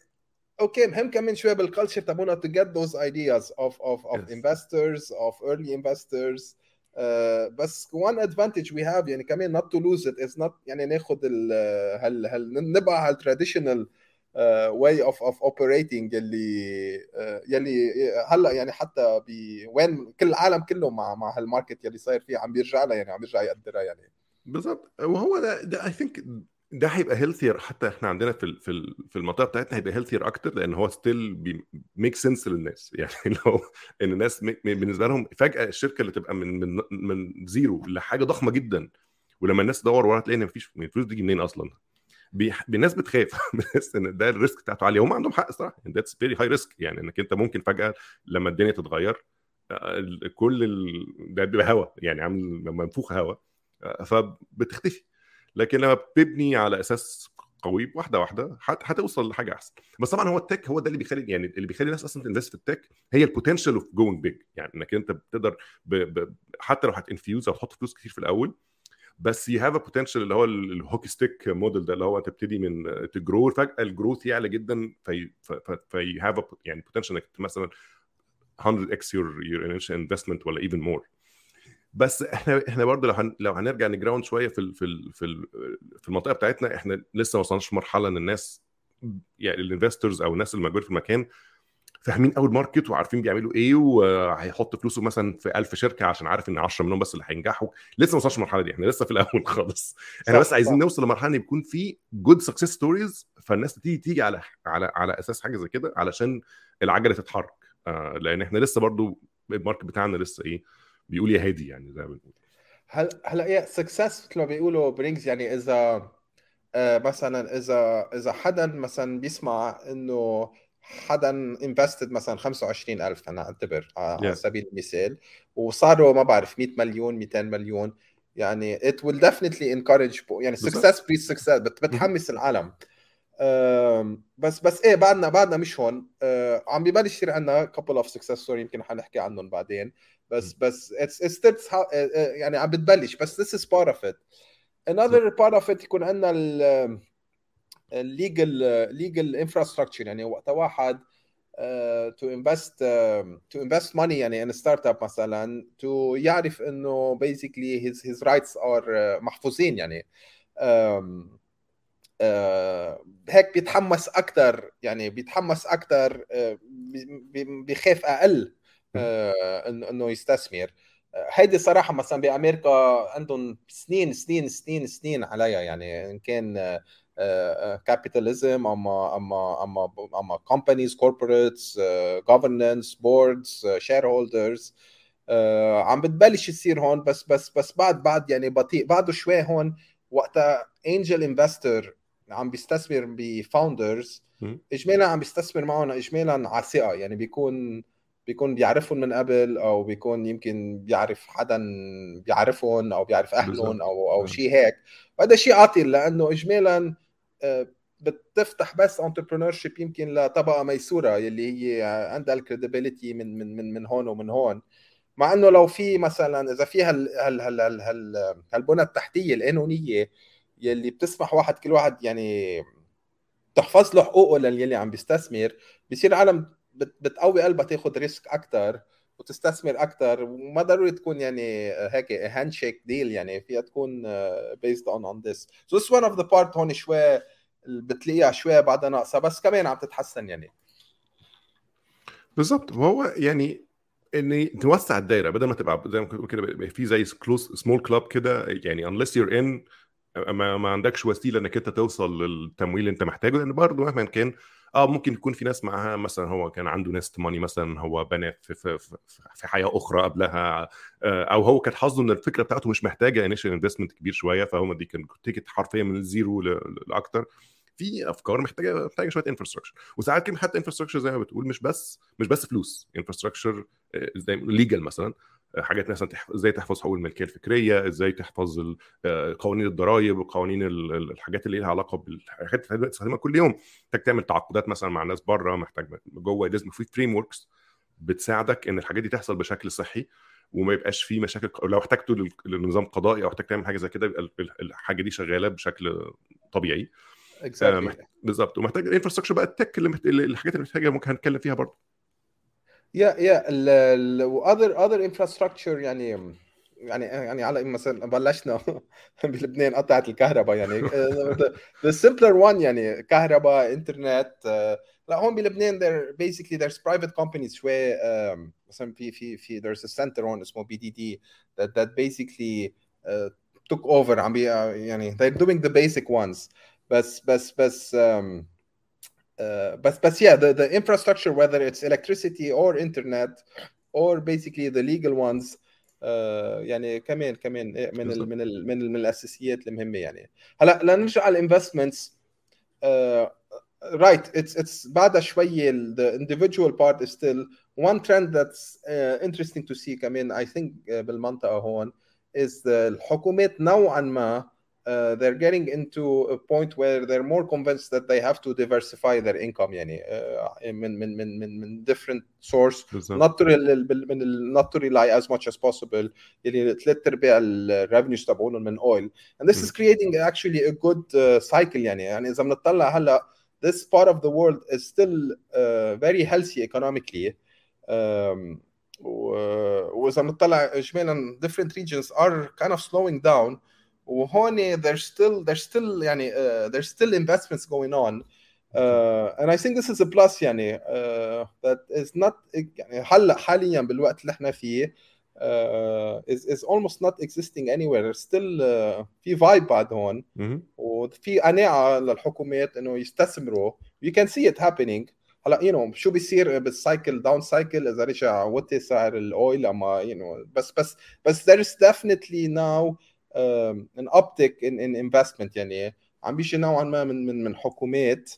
okay مهم كمان شوي بال culture تبعنا those ideas of of of yes. investors of early investors. uh, بس one advantage we have يعني كمان not to lose it is not يعني ناخذ ال هال هال نبقى هال traditional way of of operating يلي uh, يلي هلا يعني حتى بوين كل العالم كله مع مع هال market يلي صاير فيه عم بيرجع لها يعني عم بيرجع يقدرها يعني. بالضبط. وهو I think ده هيبقى healthier حتى إحنا عندنا في في في المنطقة بتاعتنا هيبقى healthier أكتر لأن هو still make sense للناس. يعني لو إن الناس بالنسبة لهم فجأة الشركة اللي تبقى من من من zero لحاجة ضخمة جدا ولما الناس تدور وراها تلاقي إن مفيش الفلوس دي منين أصلا؟ الناس بتخاف. بتحس إن ده ال risk بتاعته عالية. هم عندهم حق الصراحة. that's very high risk يعني إنك أنت ممكن فجأة لما الدنيا تتغير كل ال... ده بيبقى هوا. يعني عامل منفوخ هوا. فبتختفي. لكن لما بتبني على أساس قوي واحدة واحدة هتوصل لحاجة أحسن. بس طبعا هو ال tech هو ده اللي بيخلي يعني اللي بيخلي الناس أصلا ت invest في ال tech هي ال potential of going big يعني إنك أنت بتقدر ب... ب... حتى لو هت infuse أو تحط فلوس كتير في الأول بس you have a potential اللي هو ال hockey stick model ده اللي هو تبتدي من ت grow فجأة ال growth يعلى جدا في في have يعني potential إنك مثلا 100 x your investment ولا even more بس إحنا إحنا برضه لو هن لو هنرجع ن ground شوية في ال في ال في ال في المنطقة بتاعتنا إحنا لسه ما وصلناش مرحله إن الناس يعني ال investors أو الناس الموجوده في المكان فاهمين قوي ال market وعارفين بيعملوا إيه وهيحط فلوسه مثلا في 1000 شركة عشان عارف إن 10 منهم بس اللي هينجحوا. لسه ما وصلناش المرحله دي إحنا لسه في الأول خالص. إحنا بس عايزين نوصل لمرحلة إن يكون في good success stories فالناس تيجي تيجي على على على أساس حاجة زي كده علشان العجلة تتحرك. آه لأن إحنا لسه برضو ال market بتاعنا لسه إيه بيقول يا هادي يعني زي ما بنقول. هل هلا يا success مثل ما بيقولوا brings يعني إذا آه، مثلا إذا إذا حدا مثلا بيسمع إنه حدا invested مثلا 25000 أنا أعتبر على Yeah. سبيل المثال وصاروا ما بعرف 100 مليون 200 مليون يعني it will definitely encourage يعني success breeds success بت- بتحمس العالم. بس بس إيه بعدنا بعدنا مش هون. آه، عم ببلش يصير عندنا couple of success story يمكن حنحكي عنهم بعدين. بس بس it's, it's still how- آه، آه، يعني عم بتبلش. بس this is part of it. Another part of it يكون عندنا ال ال legal legal infrastructure يعني وقت واحد to invest to invest money يعني in startup مثلا to يعرف إنه basically his his rights are محفوظين يعني. Um, uh, هيك بيتحمس أكثر يعني بيتحمس أكثر uh, بيخاف أقل. uh, انه إنه يستثمر. هيدي صراحة مثلا بأمريكا عندهم سنين سنين سنين سنين عليها. يعني إن كان capitalism اما اما اما أما companies corporates governance boards shareholders عم بتبلش يصير هون. بس بس بس بعد بعد يعني بطيء. بعده شوي هون وقتها angel investor عم بيستثمر ب founders. اجمالا عم بيستثمر معهم اجمالا على ثقه يعني بيكون بيكون بيعرفهم من قبل أو بيكون يمكن بيعرف حدا بيعرفهم أو بيعرف أهلهم. أو أو آه. شيء هيك وهذا شيء عاطل لأنه اجمالا آه، بتفتح بس entrepreneurship يمكن لطبقة ميسورة يلي هي عندها ال credibility من من من من هون ومن هون مع إنه لو في مثلا إذا في هال هال هال هال هال هالبنى التحتية القانونية يلي بتسمح واحد كل واحد يعني تحفظ له حقوقه للي عم بيستثمر بصير العالم بتقوي قلبها تاخذ risk أكثر وتستثمر أكثر وما ضروري تكون يعني هيك handshake deal يعني فيها تكون based on on this so this one of the part هون شوي بتلاقيها شوي بعدها ناقصة بس كمان عم تتحسن يعني. بالظبط وهو يعني ان توسع الدايرة بدل ما تبقى زي ما كده في زي close small club كده يعني unless you're in ما, ما عندكش وسيلة إنك أنت توصل للتمويل اللي أنت محتاجه لأن برضه مهما كان آه ممكن يكون في ناس معاها مثلا هو كان عنده nest money مثلا هو بنى في, في, في, حياة أخرى قبلها آه، أو هو كان حظه إن الفكرة بتاعته مش محتاجة initial investment كبير شوية فهو دي كان ticket حرفيا من ال zero لأكتر. في أفكار محتاجة محتاجة شوية infrastructure وساعات كلمه حتى infrastructure زي ما بتقول مش بس مش بس فلوس. infrastructure زي legal مثلا. آه، حاجات مثلا إزاي تحفظ حقوق الملكية الفكرية إزاي تحفظ ال- آه، قوانين الضرائب وقوانين ال- ال- الحاجات اللي لها علاقة بالحاجات اللي بتستخدمها كل يوم. محتاج تعمل تعاقدات مثلا مع ناس بره محتاج جوه لازم في frameworks بتساعدك إن الحاجات دي تحصل بشكل صحي وما يبقاش في مشاكل لو احتجته لل- للنظام القضائي أو احتاج تعمل حاجة زي كده يبقى ال- الحاجة دي شغالة بشكل طبيعي. آه، exactly. محت- بالظبط ومحتاج ال infrastructure بقى ال tech اللي محت... اللي- الحاجات اللي محتاجها ممكن هنتكلم فيها برضه. يا يا ال ال other other infrastructure يعني يعني يعني على مثلا بلشنا بلبنان قطعت الكهرباء يعني. the simpler one يعني كهرباء انترنت آه، لا هون بلبنان there basically there's private companies شوي آم، مثلا في في في there's a center هون اسمه BDD that that basically uh, took over. عم بي يعني they're doing the basic ones. بس بس بس um, uh, بس بس yeah the, the infrastructure whether it's electricity or internet or basically the legal ones uh, يعني كمان كمان إيه من ال بالظبط. من ال من, ال من الاساسيات المهمه يعني هلا لنرجع على الانفستمنتس right it's it's بعدها شوي ال- the individual part is still one trend that's uh, interesting to see كمان I think uh, بالمنطقه هون is the الحكومات نوعا ما uh, they're getting into a point where they're more convinced that they have to diversify their income يعني uh, من من من من من different source بالظبط not to rel- بال- من ال- not to rely as much as possible اللي ثلاث ارباع الريفنيوز تبعونهم من oil and this is creating actually a good uh, cycle يعني يعني اذا بنطلع هلا this part of the world is still uh, very healthy economically um, و- واذا بنطلع اجمالا different regions are kind of slowing down وهون there's still there's still يعني uh, there's still investments going on uh, and I think this is a plus يعني uh, that is not يعني هلا حاليا بالوقت اللي إحنا فيه uh, is is almost not existing anywhere still uh, في vibe بعد هون مهم. وفي قناعه للحكومات انه يستثمروا you can see it happening هلا you know شو بيصير بال cycle down cycle اذا رجع وطي سعر ال oil أما you know بس بس بس there is definitely now uptick in in investment يعني عم بيجي نوعا ما من من من حكومات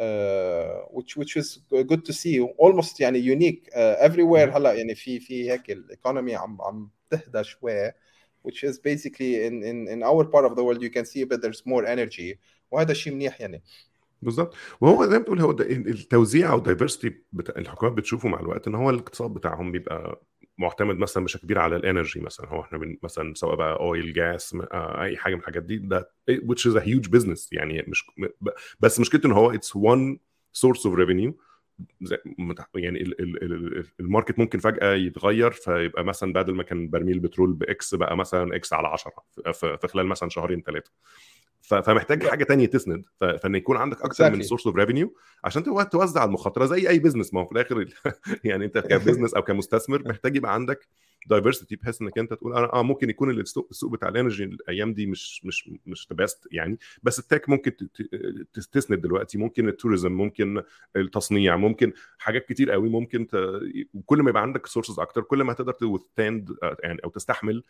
uh, which which is good to see. Almost يعني unique uh, everywhere هلأ يعني في في هيك ال economy عم عم تهدى شوي which is basically in in in our part of the world you can see that there's more energy. وهذا شيء منيح يعني. بالظبط وهو زي ما بتقول هو التوزيع أو ال diversity الحكومات بتشوفه مع الوقت إن هو الاقتصاد بتاعهم بيبقى معتمد مثلا بشكل كبير على ال energy مثلا. هو إحنا من مثلا سواء بقى oil gas أي حاجة من الحاجات دي ده which is a huge business. يعني مش بس مشكلته إن هو it's one source of revenue. يعني ال market ممكن فجأة يتغير فيبقى مثلا بدل ما كان برميل بترول ب X بقى مثلا X على 10 في خلال مثلا شهرين ثلاثة فمحتاج حاجة تانية تسند. فإن يكون عندك أكثر من source of revenue عشان توزع المخاطرة زي أي business ما هو في الآخر يعني أنت ك business أو كمستثمر محتاج يبقى عندك diversity بحيث إنك أنت تقول أنا آه ممكن يكون السوق, السوق بتاع ال energy الأيام دي مش مش مش best يعني. بس ال tech ممكن تسند دلوقتي. ممكن ال tourism ممكن التصنيع ممكن حاجات كتير قوي ممكن ت... كل ما يبقى عندك sources أكتر كل ما هتقدر ت stand يعني أو تستحمل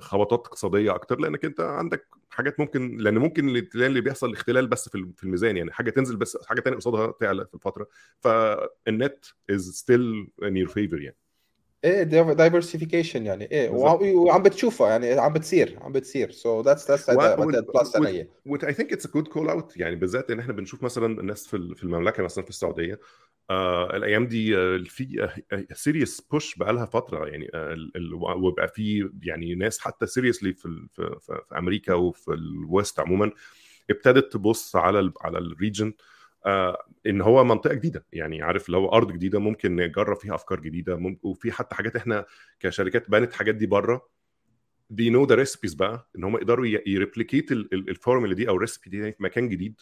خبطات اقتصادية أكتر لأنك أنت عندك حاجات ممكن لأن ممكن الاختلال اللي بيحصل اختلال بس في الميزان يعني حاجة تنزل بس حاجة ثانية قصادها تعلى في الفترة. فال net is still in your favor يعني. إيه diversification يعني إيه وعم بتشوفها يعني عم بتصير عم بتصير. so that's that's plus ثانية What I think it's a good call out يعني بالذات إن إحنا بنشوف مثلا الناس في في المملكة مثلا في السعودية آه الأيام دي آه في serious push بقى لها فترة يعني آه وبقى في يعني ناس حتى seriously في, في, في, في أمريكا وفي ال West عموما ابتدت تبص على ال على ال region آه إن هو منطقة جديدة. يعني عارف اللي هو أرض جديدة ممكن نجرب فيها أفكار جديدة وفي حتى حاجات إحنا كشركات بنت حاجات دي بره they know the recipes بقى إن هم يقدروا ي replicate ال formula دي أو ال recipe دي في مكان جديد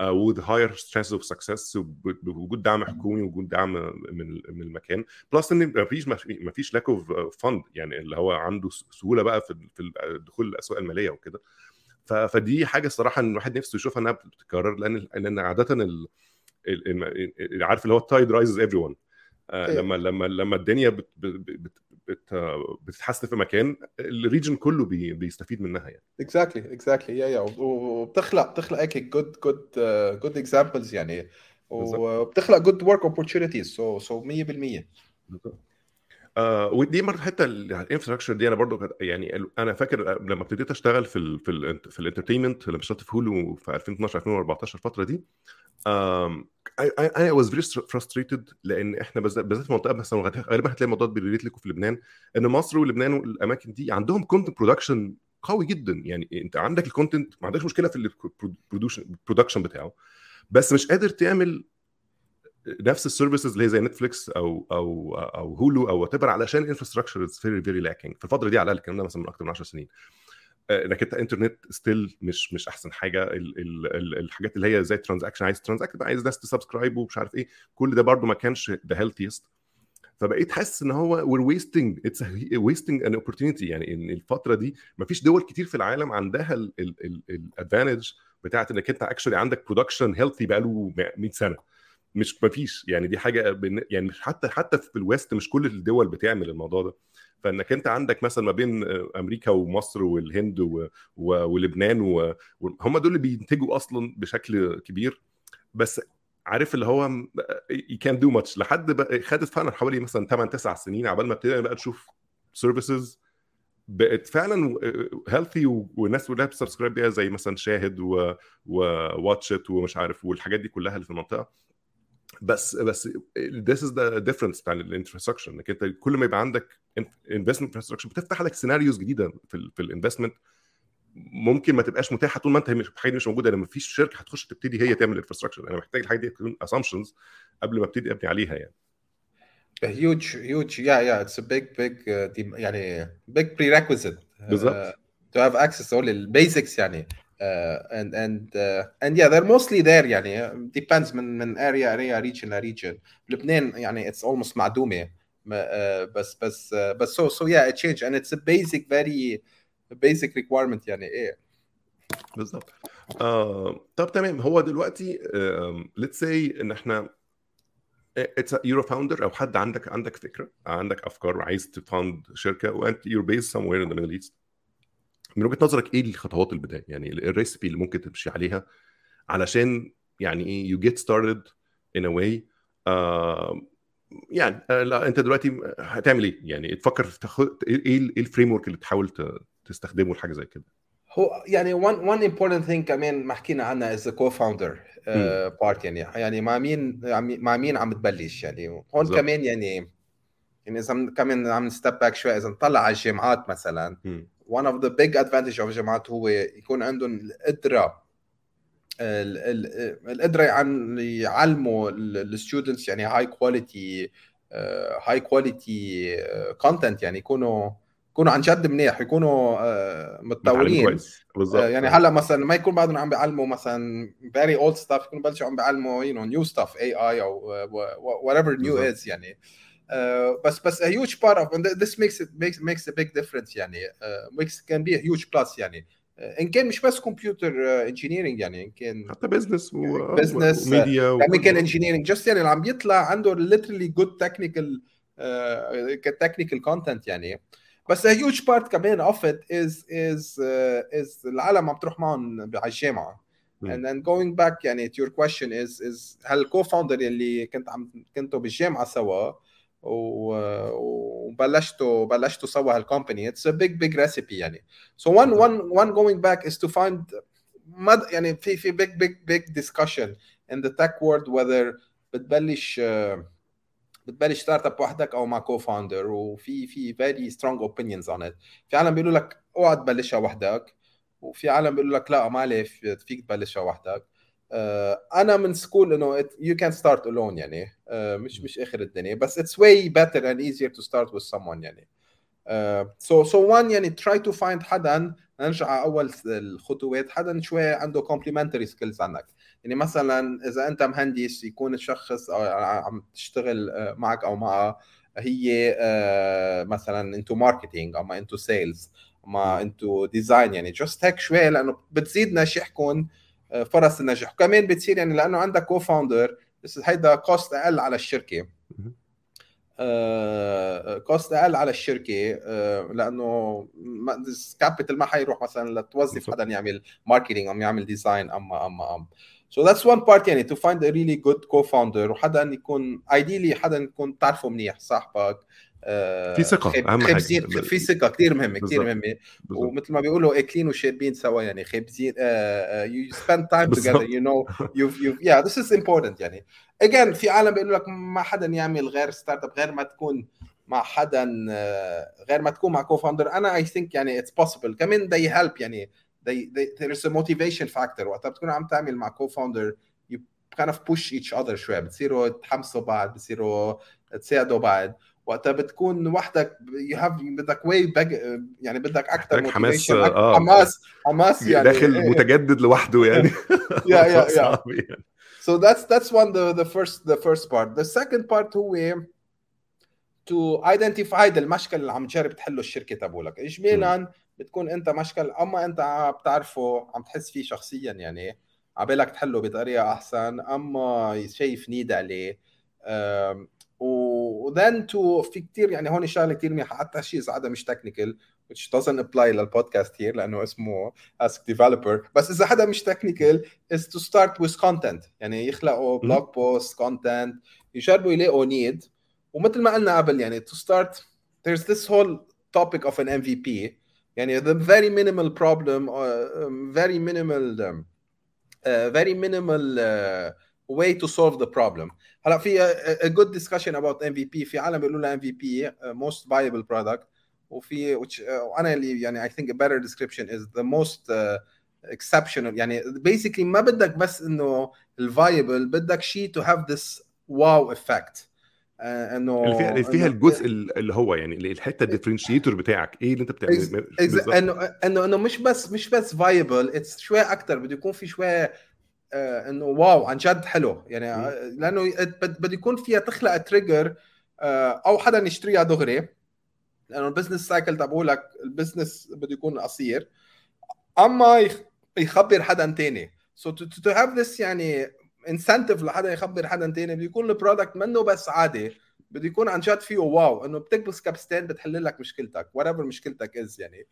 with higher chances of success بوجود دعم حكومي وجود دعم من من المكان. plus إن ما فيش ما فيش lack of fund يعني اللي هو عنده سهولة بقى في في الدخول الأسواق المالية وكده. فدي حاجة الصراحة إن الواحد نفسه يشوفها إنها بتتكرر لأن لأن عاده ال... عارف اللي هو ال tide raises everyone لما لما لما الدنيا بت... بت... بت... بتتحسن في مكان ال region كله بي... بيستفيد منها يعني. Exactly Exactly yeah yeah وبتخلق بتخلق هيك good good good examples يعني. وبتخلق good work opportunities so so 100% آه ودي برضه حتة ال infrastructure دي أنا برضه يعني أنا فاكر لما ابتديت أشتغل في ال في ال في ال entertainment لما اشتغلت في هولو في 2012 2014 الفترة دي I was very frustrated لأن إحنا بالذات في منطقة مثلا غالبا هتلاقي الموضوع بي relate لكم في لبنان إن مصر ولبنان والأماكن دي عندهم content production قوي جدا يعني أنت عندك ال content ما عندكش مشكلة في ال production بتاعه بس مش قادر تعمل نفس ال services اللي هي زي نتفليكس أو أو أو هولو أو whatever علشان ال infrastructure is very very lacking في الفترة دي على الأقل الكلام ده مثلا من أكثر من 10 سنين. إنك أنت internet still مش مش أحسن حاجة. ال ال ال الحاجات اللي هي زي transaction عايز transact عايز ناس ت subscribe ومش عارف إيه. كل ده برده ما كانش the healthiest فبقيت حاسس إن هو we're wasting it's wasting an opportunity يعني إن الفترة دي ما فيش دول كتير في العالم عندها ال advantage بتاعت إنك أنت actually عندك production healthy بقاله 100 سنة. مش ما فيش. يعني دي حاجة يعني حتى حتى في ال West مش كل الدول بتعمل الموضوع ده. فإنك أنت عندك مثلا ما بين أمريكا ومصر والهند و... و... ولبنان و... هم دول اللي بينتجوا أصلا بشكل كبير. بس عارف اللي هو يو كان دو ماتش لحد بقى خدت فعلا حوالي مثلا 8 9 سنين عبال ما ابتدينا بقى نشوف services بقت فعلا healthy والناس كلها بت subscribe بيها زي مثلا شاهد و Watch It ومش عارف والحاجات دي كلها اللي في المنطقة. بس بس this is the difference بتاع ال infrastructure إنك أنت كل ما يبقى عندك investment infrastructure بتفتح لك scenarios جديدة في في ال investment ممكن ما تبقاش متاحة طول ما أنت الحاجة دي مش موجودة. لأن مفيش شركة هتخش تبتدي هي تعمل infrastructure أنا محتاج الحاجة دي تكون assumptions قبل ما أبتدي أبني عليها يعني. Huge huge yeah yeah it's a big big uh, يعني big prerequisite. بالظبط. Uh, to have access all ال basics يعني. And and uh, and yeah they're mostly there يعني. Depends من من area area region ل region. لبنان يعني it's almost معدومة. uh, بس بس uh, بس so so yeah it changed. And it's a basic very basic requirement يعني. إيه. بالظبط آه، طب تمام. هو دلوقتي let's say إن إحنا it's your founder أو حد عندك عندك فكرة عندك أفكار وعايز ت found شركة وانت you're based somewhere in the Middle East من وجهة نظرك إيه الخطوات البداية يعني ال recipe اللي ممكن تمشي عليها علشان يعني إيه you get started in a way يعني آه، لا أنت دلوقتي هتعمل إيه؟ يعني تفكر تاخد إيه ال framework اللي تحاول تستخدمه لحاجة زي كده؟ هو يعني one one important thing كمان ما حكينا عنها the co-founder uh, part يعني يعني مع مين عم- مع مين عم تبلش يعني هون بالظبط. كمان يعني يعني إذا كمان عم نـ step back شوي إذا نطلع على الجامعات مثلا one of the big advantage of الجامعات هو يكون عندهم القدرة ال- ال- القدرة عن يعلموا ال students يعني هاي quality هاي quality content يعني يكونوا يكونوا عن جد منيح يكونوا آه، متطورين آه، يعني هلأ مثلا ما يكون بعدهم عم بيعلموا مثلا very old stuff يكونوا بلشوا عم بيعلموا you know new stuff AI أو whatever new بالظبط. is يعني. بس بس a huge part of and this makes it makes makes a big difference يعني uh, makes can be a huge plus يعني. آه، إن كان مش بس computer engineering يعني إن كان حتى business و... Business، و media chemical engineering just يعني اللي عم يطلع عنده literally good technical technical content يعني. بس a huge part كمان of it is is uh, is العالم عم تروح معهم على الجامعة. مم. and then going back يعني to your question is is هل الكو فاوندر اللي كنت عم كنتوا بالجامعة سوا وبلشتوا بلشتوا سوا هالكومباني it's a big big recipe يعني. So one one one going back is to find مد يعني في في big big big discussion in the tech world whether بتبلش بتبلش startup وحدك أو مع co-founder وفي في very strong opinions on it. في عالم بيقولوا لك أوعى تبلشها وحدك. وفي عالم بيقولوا لك لا ما ليه فيك تبلشها وحدك. أنا من school إنه you can start alone يعني. آه، مش مش آخر الدنيا. بس it's way better and easier to start with someone يعني. آه، so so one يعني try to find حدا نرجع على اول الخطوات. حدا شوي عنده complementary skills عنك يعني مثلا إذا أنت مهندس يكون الشخص عم تشتغل آه، معك أو معها هي آه، مثلا انتو into marketing اما into sales اما into design يعني. Just هيك شوي لأنه بتزيد نجاحكم آه، فرص النجاح وكمان بتصير يعني لأنه عندك co-founder بس هيدا cost أقل على الشركة. cost أقل على الشركة آه، لأنه capital ما حيروح مثلا لتوظف. حدا يعمل marketing أم يعمل design اما اما أم So that's one part يعني to find a really good co-founder وحدا يكون ideally حدا يكون تعرفه منيح صاحبك آه، في ثقة، خب- أهم حاجة. خبزين في ثقة كثير مهمة كثير بالظبط. ومثل ما بيقولوا اكلين وشاربين سوا يعني خبزين time بالضبط. together you know you've you've yeah this is important يعني again في عالم بيقولوا لك ما حدا يعمل غير startup غير ما تكون مع حدا آه، غير ما تكون مع co-founder أنا I think يعني it's possible كمان they help يعني they, they, there is a motivation factor وقتها بتكون عم تعمل مع كو فاوندر you kind of push each other شوي بتصيروا تحمسوا بعض بتصيروا تساعدوا بعض وقتها بتكون وحدك you have بدك big يعني بدك أكثر حماس، آه. حماس حماس يعني داخل إيه. متجدد لوحده يعني يا يا يا So that's that's one the the first the first part. The second part هو to identify المشكل اللي عم تجرب تحله الشركة تبعولك، اجمالا بتكون أنت مشكل أما أنت بتعرفه عم تحس فيه شخصيا يعني عبالك تحله بطريقة أحسن أما شايف need عليه أم، و then to في كثير يعني هون شغله كثير منيحه حتى شيء اذا هذا مش technical which doesn't apply لل podcast here لأنه اسمه ask developer بس اذا حدا مش technical is to start with content يعني يخلقوا blog post content يجربوا يلاقوا need ومثل ما قلنا قبل يعني to start there's this whole topic of an MVP يعني the very minimal problem uh, um, very minimal um, uh, very minimal uh, way to solve the problem هلا في a, a good discussion about MVP في عالم بيقولوا لها MVP uh, most viable product. وفي which uh, أنا اللي يعني I think a better description is the most uh, exceptional. يعني basically ما بدك بس إنه الفايبل بدك شيء to have this wow effect. إنه اللي فيها اللي فيها الجزء اللي هو يعني الحتة ال differentiator بتاعك. إيه اللي أنت بتعمله. إنه إنه إنه مش بس مش بس viable it's شوي أكثر بده يكون في شوي آه، إنه واو عن جد حلو. يعني. آه، لأنه بده يكون فيها تخلق trigger أو حدا يشتريها دغري. لأنه ال business cycle تبعولك ال business بده يكون قصير. أما يخ- يخبر حدا تاني. So to have this يعني incentive لحدا يخبر حدا تاني بيكون ال product منه بس عادي. بده يكون عن جد فيه واو. إنه بتكبس كبستين بتحل لك مشكلتك whatever مشكلتك is يعني.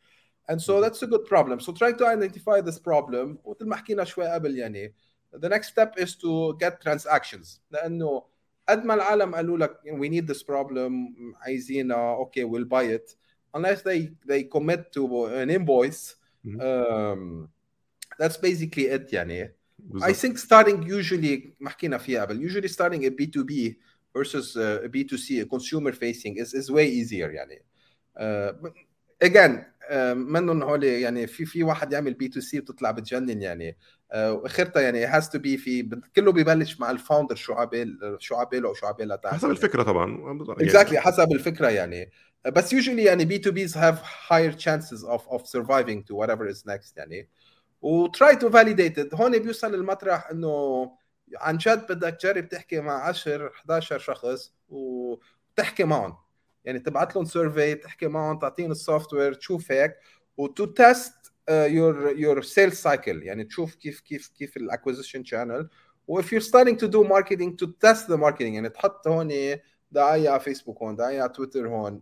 and so that's a good problem so try to identify this problem ومثل ما حكينا شوي قبل يعني the next step is to get transactions لانه قد ما العالم قالوا لك we need this problem عايزينها okay we'll buy it unless they they commit to an invoice um, that's basically it يعني I think starting usually ما حكينا فيها قبل usually starting a B2B versus a B2C a consumer facing is is way easier يعني uh, again منهم هول يعني في في واحد يعمل B2C بتطلع بتجنن يعني. واخرتها يعني has to be في كله بيبلش مع ال founder شو عبال شو عباله أو شو عبالها حسب الفكرة طبعا. exactly exactly. حسب الفكرة يعني. بس usually يعني B2Bs have higher chances of of surviving to whatever is next يعني و try to validate هون بيوصل المطرح إنه عن جد بدك تجرب تحكي مع 10 11 شخص وتحكي معهم. يعني تبعت لهم survey تحكي معهم تعطيهم ال software تشوف هيك و to test your your sales cycle يعني تشوف كيف كيف كيف ال acquisition channel و if you starting to do marketing to test the marketing يعني تحط هون دعاية على فيسبوك هون دعاية على تويتر هون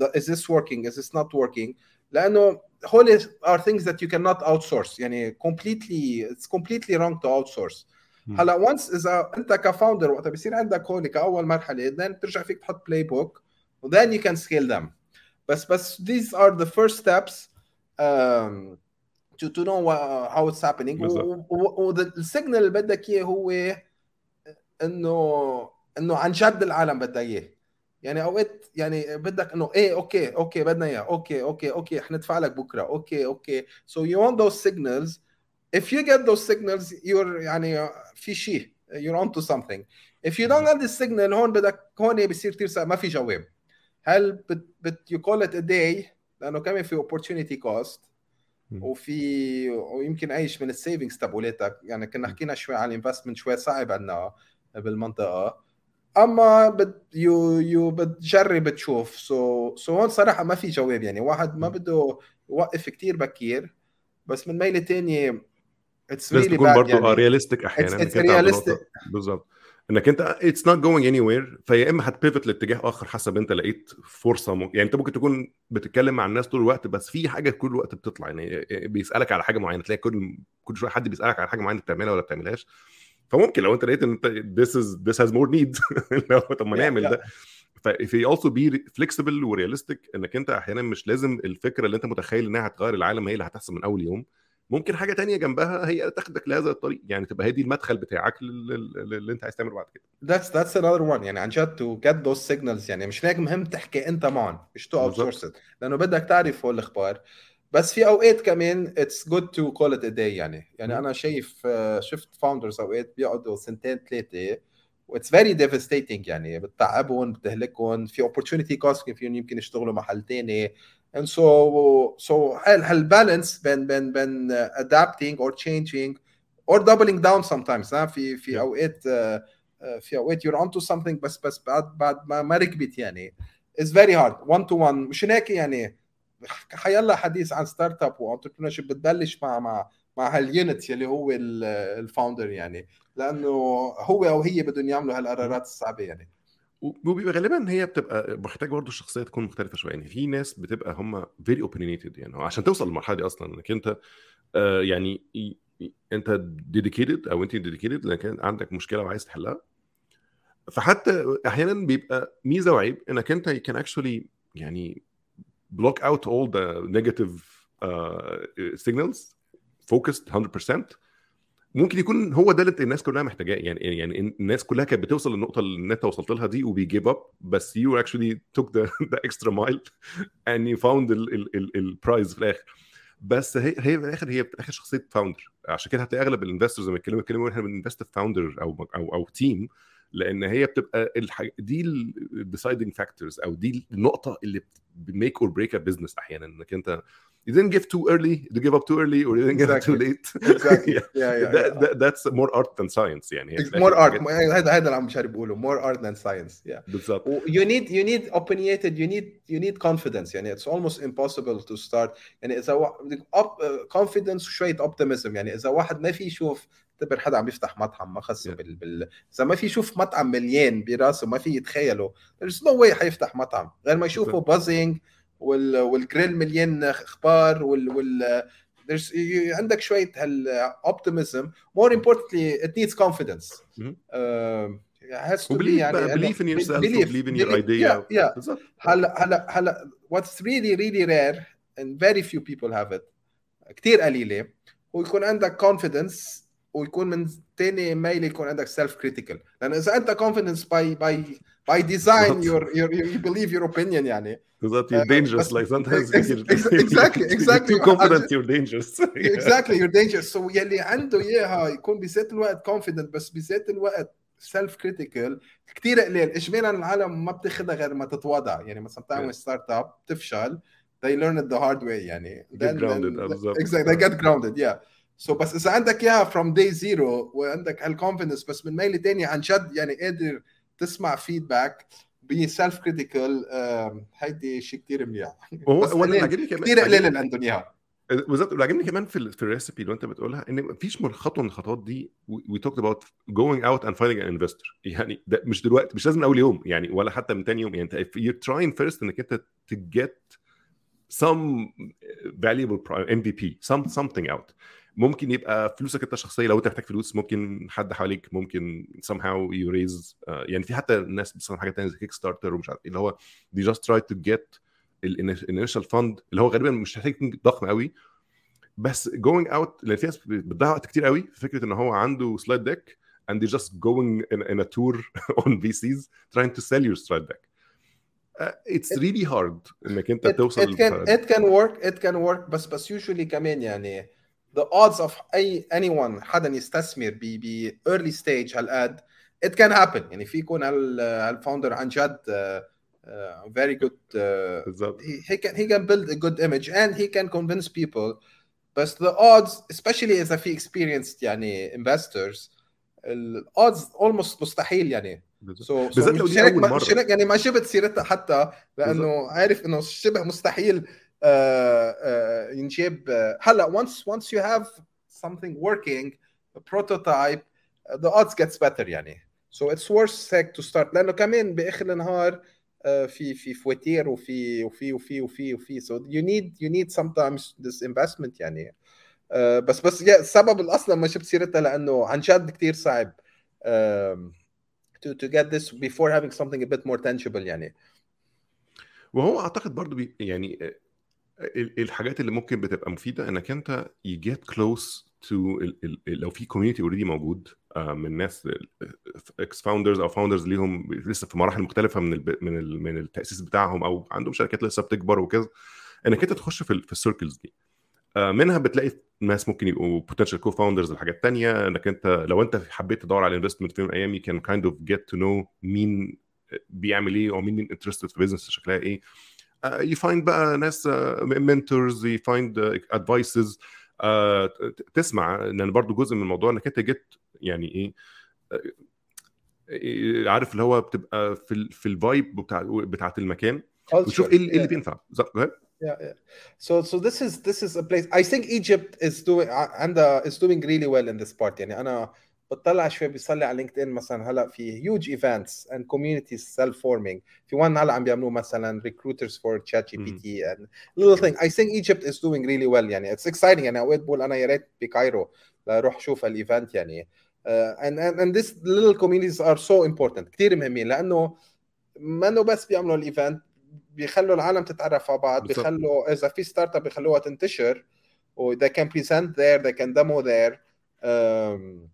is this working is this not working لأنه هول are things that you cannot outsource يعني completely it's completely wrong to outsource. هلا once إذا أنت ك founder وقت بيصير عندك هول كاول مرحلة then بترجع فيك تحط playbook و then you can scale them. بس بس these are the first steps um, to to know what, how it's happening. وال signal اللي بدك إياه هو إنه إنه عن جد العالم بدها إياه. يعني أوقات يعني بدك إنه إيه okay okay بدنا إياه. okay okay okay حندفع لك بكرة. okay okay. So you want those signals if you get those signals you're يعني في شيء. You're onto something. If you don't get the signal هون بدك هون بصير كثير ما في جواب. هل بت, بت you call it a day لأنه كمان في opportunity cost. وفي ويمكن إيش من ال savings تبعولاتك. يعني كنا حكينا شوي عن ال investment شوي صعب عندنا بالمنطقة. أما بد you you بتجرب تشوف. so so, so so هون صراحة ما في جواب يعني. واحد ما بده يوقف كثير بكير. بس من ميلة ثانية it's really bad برضه يعني. realistic أحيانا it's realistic بالظبط إنك انت it's not going anywhere فيا إما هت pivot لاتجاه آخر حسب أنت لقيت فرصة م... يعني أنت ممكن تكون بتتكلم مع الناس طول الوقت بس في حاجة كل وقت بتطلع. يعني بيسألك على حاجة معينة تلاقي كل كل شوية حد بيسألك على حاجة معينة بتعملها ولا بتعملهاش. فممكن لو أنت لقيت إن أنت this is this has more need. طب ما نعمل ده. ففي also be flexible و realistic إنك أنت أحيانا مش لازم الفكرة اللي أنت متخيل إنها هتغير العالم هي اللي هتحصل من أول يوم. ممكن حاجة تانية جنبها هي تاخدك لهذا الطريق يعني تبقى هي دي المدخل بتاعك اللي انت عايز تعمله بعد كده. That's that's another one. يعني عن جد to get those signals يعني مش هيك مهم تحكي انت معهم مش to outsource لأنه بدك تعرف هول الاخبار بس في أوقات كمان it's good to call it a day يعني يعني أنا شايف شفت founders أوقات بيقعدوا سنتين ثلاثة و it's very devastating يعني بتتعبهم بتهلكهم في opportunity cost فيهم يمكن يشتغلوا محل ثاني and so so هال balance بين بين بين adapting or changing or doubling down sometimes ها في في yeah. أوقات في أوقات you're onto something بس بس بعد بعد ما ما ركبت يعني. It's very hard. One to one. مش هيك يعني. حيلا حديث عن startup و entrepreneur بتبلش مع مع مع هاليونت يلي هو ال founder يعني. لأنه هو أو هي بدهم يعملوا هالقرارات الصعبة يعني. وبيبقى غالبا هي بتبقى محتاج برضه الشخصيه تكون مختلفة شوية. يعني في ناس بتبقى هم very opinionated يعني. عشان توصل للمرحلة دي أصلا إنك أنت آه يعني أنت dedicated أو أنت dedicated لأنك عندك مشكلة وعايز تحلها. فحتى أحيانا بيبقى ميزة وعيب إنك أنت can actually يعني out all the negative uh, signals focused 100% ممكن يكون هو ده اللي الناس كلها محتاجاه. يعني يعني الناس كلها كانت بتوصل للنقطة اللي انت وصلت لها دي وبي give up بس actually took the, the extra mile and you found ال prize في الآخر. بس هي هي في الآخر هي في الآخر شخصية founder عشان كده هتلاقي أغلب ال investors لما يتكلموا يتكلموا إحنا بن invest في founder أو أو أو team لأن هي بتبقى الحاجة دي الديسايدنج فاكتورز أو دي النقطه اللي بتميك اور بريك ا بزنس أحيانا انك انت you didn't give too early, you give up too early, or you didn't give up too late. Exactly. yeah, yeah, yeah, that, yeah. that, that's more art than science يعني It's more art هذا هذا اللي عم بشاري بقوله more art than science yeah بالظبط you need you need opinionated you need you need confidence يعني it's almost impossible to start يعني اذا بدك up, uh, confidence وشويه optimism يعني اذا واحد ما في يشوف اعتبر حدا عم يفتح مطعم ما خص yeah. بال بال إذا ما في يشوف مطعم مليان براسه ما في يتخيله. there's no way حيفتح مطعم. غير ما يشوفه buzzing وال والجريل مليان أخبار وال وال there's عندك شوية هال optimism more importantly it needs confidence believe in yourself believe in your idea هلا هلا هلا what's really really rare few people have كثير قليلة ويكون عندك confidence ويكون من ثاني ميل يكون عندك self critical لأن إذا أنت confidence by by by design you're you're you believe your opinion يعني. بالضبط. you're dangerous like sometimes exactly exactly you're confident you're dangerous exactly you're dangerous so يلي عنده إياها يكون بذات الوقت confident بس بذات الوقت self critical كثير قليل اجمالا العالم ما بتاخذها غير ما تتواضع؟ يعني مثلا بتعمل startup بتفشل they learn it the hard way يعني. Get grounded exactly they get grounded yeah. So بس إذا عندك إياها from day zero وعندك هال confidence بس من ميل تاني عن جد يعني قادر تسمع feedback be self critical هيدي شيء كثير منيح وهو بس هو اللي قليل. عاجبني كمان كثير قليل اللي عندهم اياها بالظبط اللي عاجبني كمان في ال في ال recipe اللي أنت بتقولها إن مفيش من خطوه من الخطوات دي we talked about going out and finding an investor يعني ده مش دلوقتي مش لازم أول يوم يعني ولا حتى من تاني يوم. يعني أنت you're trying first إنك أنت to get some valuable pro- MVP some something out. ممكن يبقى فلوسك انت الشخصية لو انت محتاج فلوس ممكن حد حواليك ممكن somehow you raise uh, يعني في حتى ناس بتستخدم حاجة ثانية زي كيك ستارتر ومش عارف إيه اللي هو they just try to get ال initial fund اللي هو غالبا مش محتاج ضخم قوي بس going out لأن في ناس بتضيع وقت كتير قوي في فكرة إن هو عنده slide deck and they just going in, in a tour on VCs trying to sell your slide deck. Uh, it's really hard إنك انت it, توصل it can it can work it can work بس بس usually كمان يعني the odds of اي anyone حدا يستثمر ب ب early stage هالقد it can happen يعني في يكون هال هالفاوندر عن جد uh, uh, very good uh, بالظبط he, he can he can build a good image and he can convince people بس the odds especially اذا في experienced يعني investors ال odds almost مستحيل يعني. سو بالذات أول ما مرة. شرك يعني ما جبت سيرتها حتى لأنه عارف انه شبه مستحيل آه، آه، آه، هلا once once you have something working a prototype uh, the odds gets better يعني so it's worth heck to start لأنه كمان باخر النهار آه، في في فواتير وفي وفي وفي وفي وفي so you need you need sometimes this investment يعني آه، بس بس السبب الاصلا ما جبت سيرتها لأنه عن جد كثير صعب to to get this before having something a bit more tangible يعني وهو اعتقد برضو بي يعني آه، الحاجات اللي ممكن بتبقى مفيدة إنك أنت you get close to لو في community already موجود آه، من ناس ex founders أو founders ليهم لسه في مراحل مختلفة من ال من ال من التأسيس بتاعهم أو عندهم شركات لسه بتكبر وكذا إنك أنت تخش في في ال circles دي. آه، منها بتلاقي ناس ممكن يبقوا potential co-founders لحاجات تانية إنك أنت لو أنت حبيت تدور على investment في يوم من الأيام can kind of get to know مين بيعمل إيه أو مين interested في business شكلها إيه. Uh, you find بقى ناس uh, uh, advices uh, تسمع. لأن برضو جزء من الموضوع إنك أنت جيت يعني إيه آه، عارف اللي هو بتبقى في ال في ال vibe بتاع بتاعت المكان وتشوف إيه اللي- إيه اللي بينفع. yeah, yeah. So so this is this is a place. I think Egypt is doing عندها is doing really well in this part. يعني أنا بطلع شوي بيصلي على لينكد إن مثلا هلأ في huge events and communities self forming في one هلأ عم بيعملوه مثلا recruiters for ChatGPT and little thing. I think Egypt is doing really well. يعني it's exciting. يعني أوقات بقول أنا يا ريت بكايرو لأروح أشوف الايفنت يعني. uh, and, and and this little communities are so important. كثير مهمين لأنه ما إنه بس بيعملوا ال event بيخلوا العالم تتعرف على بعض. بيخلوا إذا في startup بيخلوها تنتشر و they can present there they can demo there. um,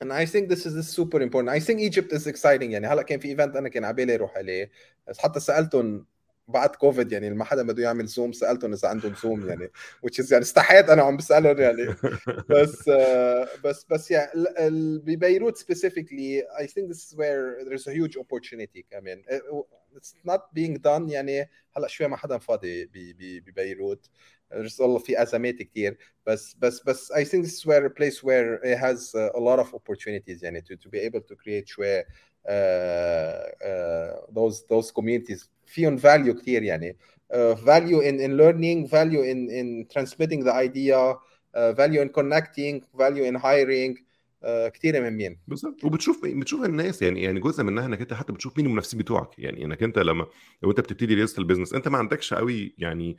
and I think this is, this is super important. I think Egypt is exciting يعني. هلا كان في event أنا كان على بالي أروح عليه. بس حتى سألتهم بعد كوفيد يعني ما حدا بده يعمل زوم سألتهم إذا عندهم زوم يعني which is يعني استحيت أنا عم بسألهم يعني. بس uh, بس بس يعني ببيروت specifically I think this is where there's a huge opportunity كمان. it's not being done يعني هلا شوي ما حدا فاضي ببيروت there's all في ازمات كثير بس بس بس I think this is where a place where it has a lot of opportunities يعني to, to be able to create شوي uh, uh, those those communities فيهم value كثير يعني uh, value in in learning value in in transmitting the idea uh, value in connecting value in hiring Uh, كثير مهمين بالظبط. وبتشوف بتشوف الناس يعني يعني جزء منها انك انت حتى بتشوف مين المنافسين بتوعك. يعني انك انت لما لو انت بتبتدي ريادة business انت ما عندكش قوي يعني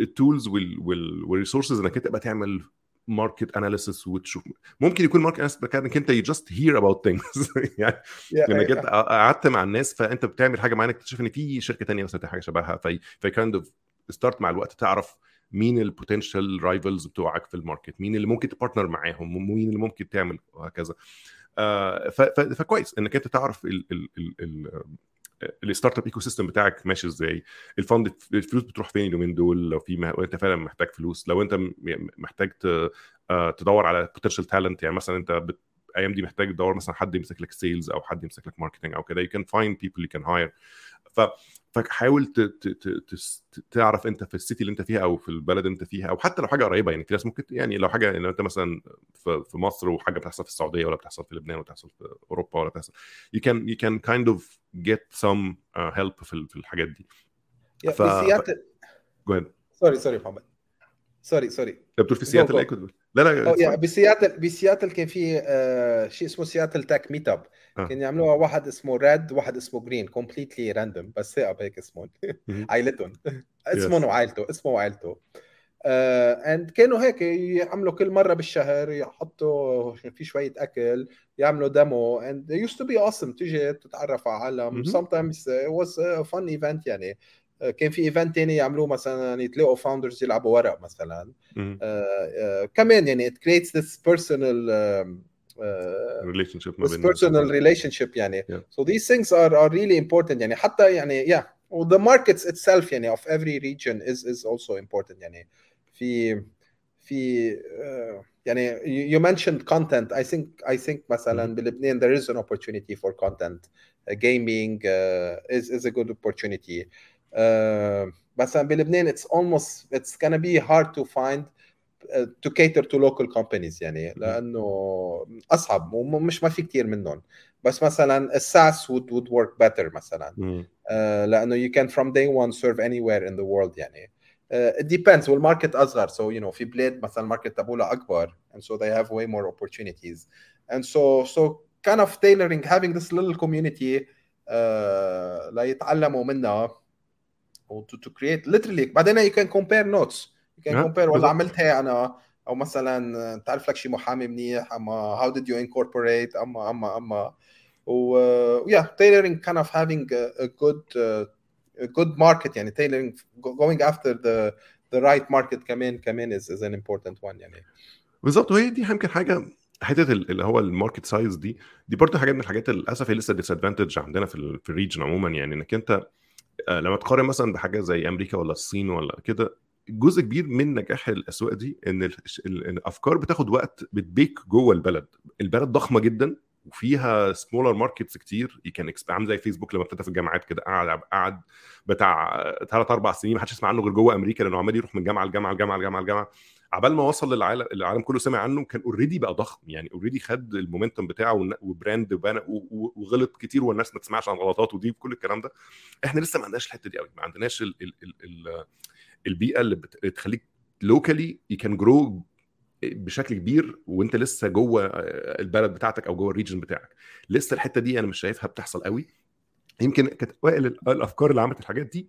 ال tools وال resources انك انت تبقى تعمل market analysis وتشوف. ممكن يكون market analysis انك انت you just hear about things يعني انك انت قعدت مع الناس فانت بتعمل حاجة معينة اكتشف ان في شركة ثانية مثلا حاجة شبهها. في في kind of start مع الوقت تعرف مين ال potential rivals بتوعك في ال market؟ مين اللي ممكن ت partner معاهم؟ ومين اللي ممكن تعمل؟ وهكذا. آه فكويس إنك أنت تعرف ال ال ال ال ال startup ecosystem بتاعك ماشي إزاي. ال fund الفلوس بتروح فين اليومين دول؟ لو في مه... انت فعلا محتاج فلوس. لو أنت محتاج ت... تدور على potential talent يعني مثلا أنت بت... الأيام دي محتاج تدور مثلا حد يمسك لك sales أو حد يمسك لك marketing أو كده. You can find people you can hire. ف فحاول. تعرف انت في ال city اللي انت فيها أو في البلد اللي انت فيها أو حتى لو حاجة قريبة. يعني في ناس ممكن يعني لو حاجة لو انت مثلا في, في مصر وحاجة بتحصل في السعودية ولا بتحصل في لبنان ولا بتحصل في أوروبا ولا بتحصل you can you can kind of get some uh, help في في الحاجات دي. ف... جو ahead. sorry sorry محمد. sorry sorry انت بتقول في سياتل إيه كنت لا لا يعني بسياتل بسياتل كان في آه شيء اسمه سياتل tech meetup آه. كان يعملوها واحد اسمه ريد واحد اسمه جرين completely random بس ثقب هيك اسمهم. عائلتهم. اسمهم وعائلته اسمه وعائلته. and uh, كانوا هيك يعملوا كل مرة بالشهر يحطوا في شوية أكل يعملوا demo they used to be awesome. تيجي تتعرف على عالم. sometimes it was a fun event يعني. كان في ايفنت تاني يعملوه مثلا يتلاقوا فاوندرز يلعبوا ورق مثلا مهم. آه، آه، كمان يعني it creates this personal um, uh, relationship ما this بين personal relationship يعني Yeah. so these things are are really important يعني حتى يعني yeah well, the markets itself يعني of every region is is also important يعني في في uh, يعني you, you mentioned content I think I think مثلا بلبنان there is an opportunity for content Uh, gaming uh, is is a good opportunity uh, مثلا بلبنان it's almost it's gonna be hard to find uh, to cater to local companies يعني لانه اصعب ومش ما في كتير منهم بس مثلا الساس would would work better مثلا مم. uh, لانه you can from day one serve anywhere in the world يعني uh, it depends والماركت اصغر so you know في بلاد مثلا الماركت تبعولها اكبر and so they have way more opportunities and so so kind of tailoring having this little community uh, ليتعلموا منها و to, to create literally. بعدين you can compare notes. You can نعم، compare بالضبط. عملتها أنا. أو مثلا تعرف لك شي محامي منيح. أما how did you incorporate اما اما أما. و yeah tailoring kind of having a, a good uh, a good market. يعني tailoring go- going after the the right market كمان كمان is, is an important one. يعني. بالظبط وهي دي يمكن حاجة حتة ال- اللي هو ال market size دي. دي برضه حاجات من الحاجات اللي للأسف هي لسه disadvantage عندنا في ال في ال region عموما. يعني إنك أنت لما تقارن مثلا بحاجة زي أمريكا ولا الصين ولا كده جزء كبير من نجاح الأسواق دي إن ال- ال- الأفكار بتاخد وقت بت bake جوه البلد. البلد ضخمة جدا وفيها smaller markets كتير. كان عامل زي فيسبوك لما ابتدى في الجامعات كده قعد قعد بتاع ثلاث أربع سنين ما حدش يسمع عنه غير جوه أمريكا لأنه عمال يروح من جامعة لجامعة لجامعة لجامعة لجامعة. عبال ما وصل للعالم العالم كله سمع عنه كان already بقى ضخم. يعني already خد ال momentum بتاعه و brand وغلط كتير والناس ما تسمعش عن غلطاته دي وكل الكلام ده. إحنا لسه ما عندناش الحتة دي قوي. ما عندناش ال ال ال ال البيئة اللي بت- بتخليك locally you can grow بشكل كبير وانت لسه جوه البلد بتاعتك أو جوه ال region بتاعك. لسه الحتة دي أنا مش شايفها بتحصل قوي. يمكن كانت أوائل ال- الأفكار اللي عملت الحاجات دي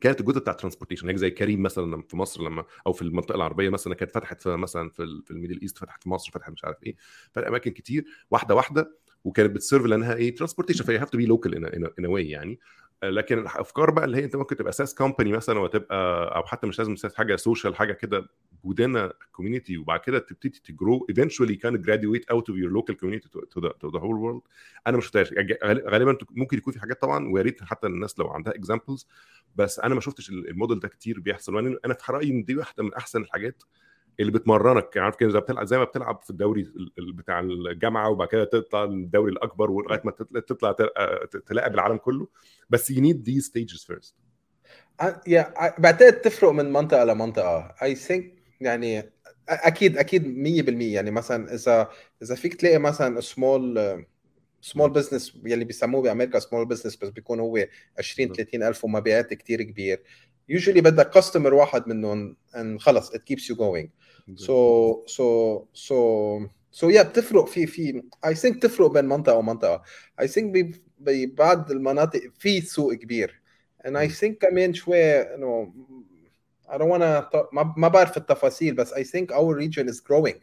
كانت الجزء بتاع ال transportation زي كريم مثلا في مصر لما أو في المنطقة العربية مثلا كانت فتحت في مثلا في, في الميدل إيست فتحت في مصر فتحت مش عارف إيه. فتحت أماكن كتير واحدة واحدة وكانت بت serve لأنها إيه transportation فهي have to be local anyway يعني. لكن الأفكار بقى اللي هي أنت ممكن تبقى SaaS company مثلا وتبقى أو حتى مش لازم SaaS حاجة social حاجة كده build a community وبعد كده تبتدي ت grow eventually can your local community to, to, the, to the whole world. أنا ما شفتهاش. غالبا ممكن يكون في حاجات طبعا ويا ريت حتى الناس لو عندها examples بس أنا ما شفتش الموديل ده كتير بيحصل. وأنا أنا في رأيي إن دي واحدة من أحسن الحاجات اللي بتمرنك عارف كده زي بتلعب زي ما بتلعب في الدوري بتاع الجامعة وبعد كده تطلع الدوري الأكبر ولغاية ما تطلع تلاعب العالم كله. بس you need these stages first. يا بعتقد تفرق من منطقة لمنطقه اي ثينك يعني أكيد أكيد 100% يعني مثلا إذا إذا فيك تلاقي مثلا سمول سمول بزنس يلي بيسموه بأمريكا سمول بزنس بس بيكون هو 20 30 ألف ومبيعات كثير كبير. يوجولي بدك كاستمر واحد منهم and خلص it keeps you going. so so so so yeah بتفرق في في I think تفرق بين منطقه ومنطقه I think ببعض المناطق في سوق كبير and I think كمان شوي انه I don't wanna talk, ما ما بعرف التفاصيل بس I think our region is growing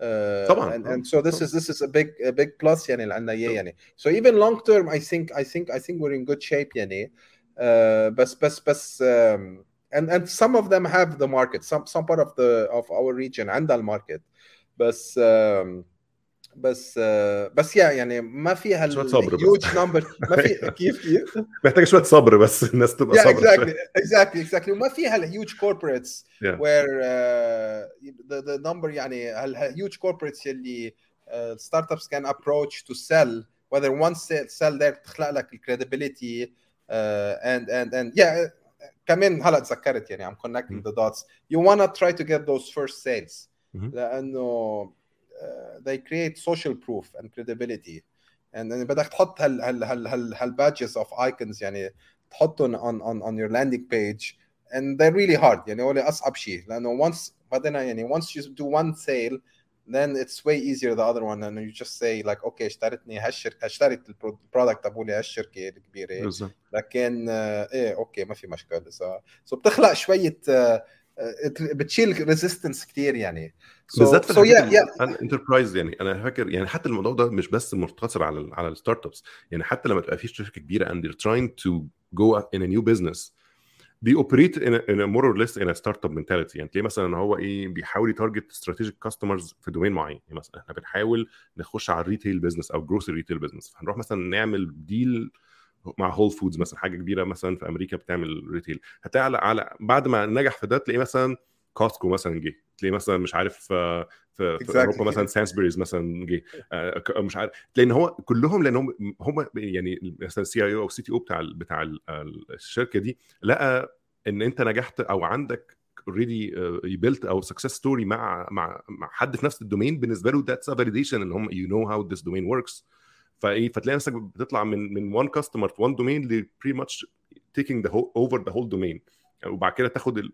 uh, طبعا and, and so this is this is a big a big plus يعني اللي عندنا اياه يعني so even long term I think I think I think we're in good shape يعني uh, بس بس بس um, and and some of them have the market some some part of the of our region عندها الماركت بس um, بس بس يا يعني ما فيها شويه صبر هيوج نمبر ما في كيف كيف محتاج شويه صبر بس الناس تبقى yeah, صبر exactly exactly exactly وما فيها الهيوج corporates Yeah. where uh, the the number يعني الهيوج corporates اللي uh, startups can approach to sell whether one sell, sell there تخلق لك الكريديبيليتي uh, and and and yeah كمان هلا تذكرت يعني I'm connecting the dots you wanna try to get those first sales مهم. لانه uh, they create social proof and credibility and then بدك تحط هال هال هال هال هال badges of icons يعني تحطهم on on on your landing page and they're really hard يعني هو اصعب شيء لانه once بعدين يعني once you do one sale then it's way easier the other one and you just say like okay اشتريتني هالشركه اشتريت ال product تبعولي هالشركه الكبيره بالظبط. لكن آه، إيه okay ما في مشكلة. so so بتخلق شوية آه، آه، بتشيل resistance كثير يعني. So- بالذات في so yeah, yeah. ال enterprise يعني. أنا فاكر يعني حتى الموضوع ده مش بس مقتصر على ال على ال startups يعني حتى لما تبقى في شركة كبيرة and they're trying to go in a new business a, in a more or less in a startup mentality. يعني تلاقيه مثلا هو إيه بيحاول ي target strategic customers في domain معين. يعني مثلا إحنا بنحاول نخش على ال retail business أو grocery retail business فهنروح مثلا نعمل deal مع هول فودز مثلا حاجة كبيرة مثلا في أمريكا بتعمل retail هتلاقي على بعد ما نجح في ده تلاقيه مثلا كوستكو مثلا جه. تلاقيه مثلا مش عارف آه، في, في Exactly. أوروبا مثلا سانسبريز مثلا جه. آه، مش عارف. لأن هو كلهم لأن هم يعني مثلا ال CEO أو CTO بتاع بتاع ال الشركة دي لقى إن أنت نجحت أو عندك already built a success story مع مع مع حد في نفس ال domain بالنسبة له that's validation إن هم you know how this domain works فإيه فتلاقي نفسك بتطلع من من one customer في one domain ل pretty much taking the over the whole domain وبعد كده تاخد.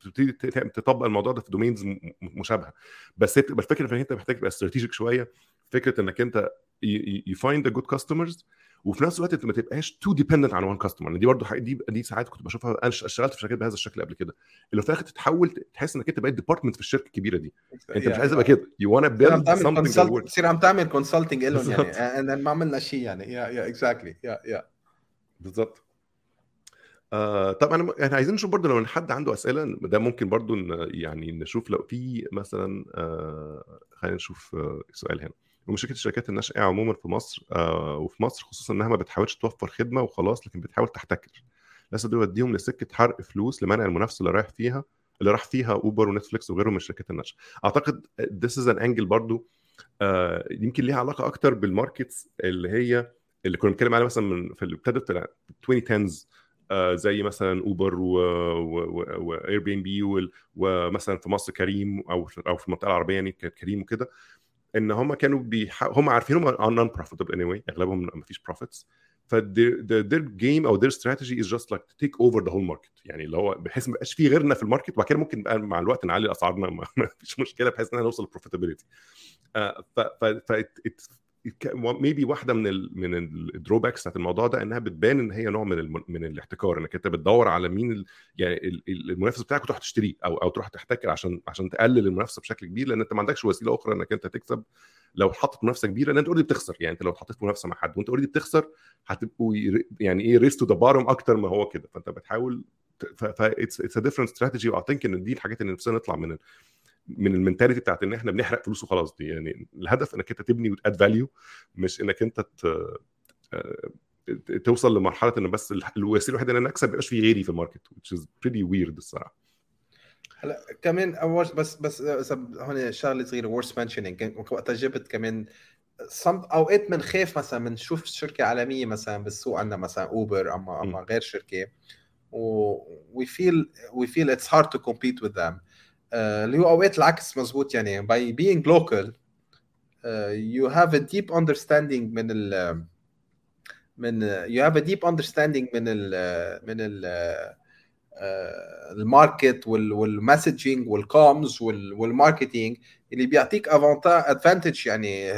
تبتدي تطبق الموضوع ده في domains مشابهة. بس بتبقى الفكرة ان أنت محتاج تبقى strategic شوية فكرة إنك أنت you find the good customers وفي نفس الوقت ما تبقاش too dependent على one customer دي برضه دي دي ساعات كنت بشوفها أنا اشتغلت في شركات بهذا الشكل قبل كده. اللي في الآخر تتحول تحس إنك أنت بقيت department في الشركة الكبيرة دي. أنت مش عايز تبقى كده. you wanna build works. تصير عم تعمل consulting لهم. يعني. then ما عملنا شيء يعني. yeah yeah exactly yeah yeah بالظبط. آه طب أنا إحنا عايزين نشوف برضه لو حد عنده أسئلة ده ممكن برضه ن- يعني نشوف لو في مثلا آه خلينا نشوف آه سؤال هنا. ومشكله الشركات الناشئة عموما في مصر وفي مصر خصوصا إنها ما بتحاولش توفر خدمة وخلاص لكن بتحاول تحتكر. لسه دول يوديهم لسكة حرق فلوس لمنع المنافسة اللي رايح فيها اللي راح فيها اوبر ونتفليكس وغيرهم من الشركات الناشئة. أعتقد this is an angle برضو يمكن ليها علاقة أكتر بال markets اللي هي اللي كنا بنتكلم عليها مثلا من في اللي ابتدت في ال 2010s آه زي مثلا اوبر و Airbnb ومثلا في مصر كريم أو أو في المنطقة العربية يعني كريم وكده إن هم كانوا. هم عارفين هم are non profitable anyway أغلبهم ما فيش profits ف their game أو strategy is just like to take over the whole market يعني اللي هو بحيث ما يبقاش في غيرنا في ال market وبعد كده ممكن بقى مع الوقت نعلي أسعارنا ما فيش مشكلة بحيث ان إحنا نوصل لل profitability ف ف ف maybe واحدة من ال من ال drawbacks بتاعت الموضوع ده إنها بتبان إن هي نوع من. من الاحتكار إنك أنت بتدور على مين. يعني المنافس بتاعك وتروح تشتريه أو أو تروح تحتكر عشان عشان تقلل المنافسة بشكل كبير لأن أنت ما عندكش وسيلة أخرى إنك أنت تكسب لو حطت منافسة كبيرة لأن أنت already بتخسر يعني أنت لو اتحطيت منافسة مع حد وأنت already بتخسر هتبقوا يعني إيه race to the bottom أكتر ما هو كده فأنت بتحاول ف it's a different strategy و I think إن دي الحاجات اللي نفسنا نطلع من من ال mentality بتاعت إن إحنا بنحرق فلوس وخلاص دي. يعني الهدف إنك أنت تبني وت add value مش إنك أنت توصل لمرحلة إن بس الوسيلة الوحيدة إن أنا أكسب يبقاش في غيري في ال market which is pretty weird الصراحة. هلا كمان بس بس هون شغلة صغيرة worth mentioning وقتها جبت كمان أوقات بنخاف مثلا بنشوف شركة عالمية مثلا بالسوق عندنا مثلا اوبر أما أما غير شركة. و we feel we feel it's hard to compete with them. اللي هو أوقات العكس مزبوط يعني by being local uh, you have a deep understanding من ال من you have a deep understanding من ال من ال الماركت والمسجنج والكومز والماركتينج اللي بيعطيك advantage يعني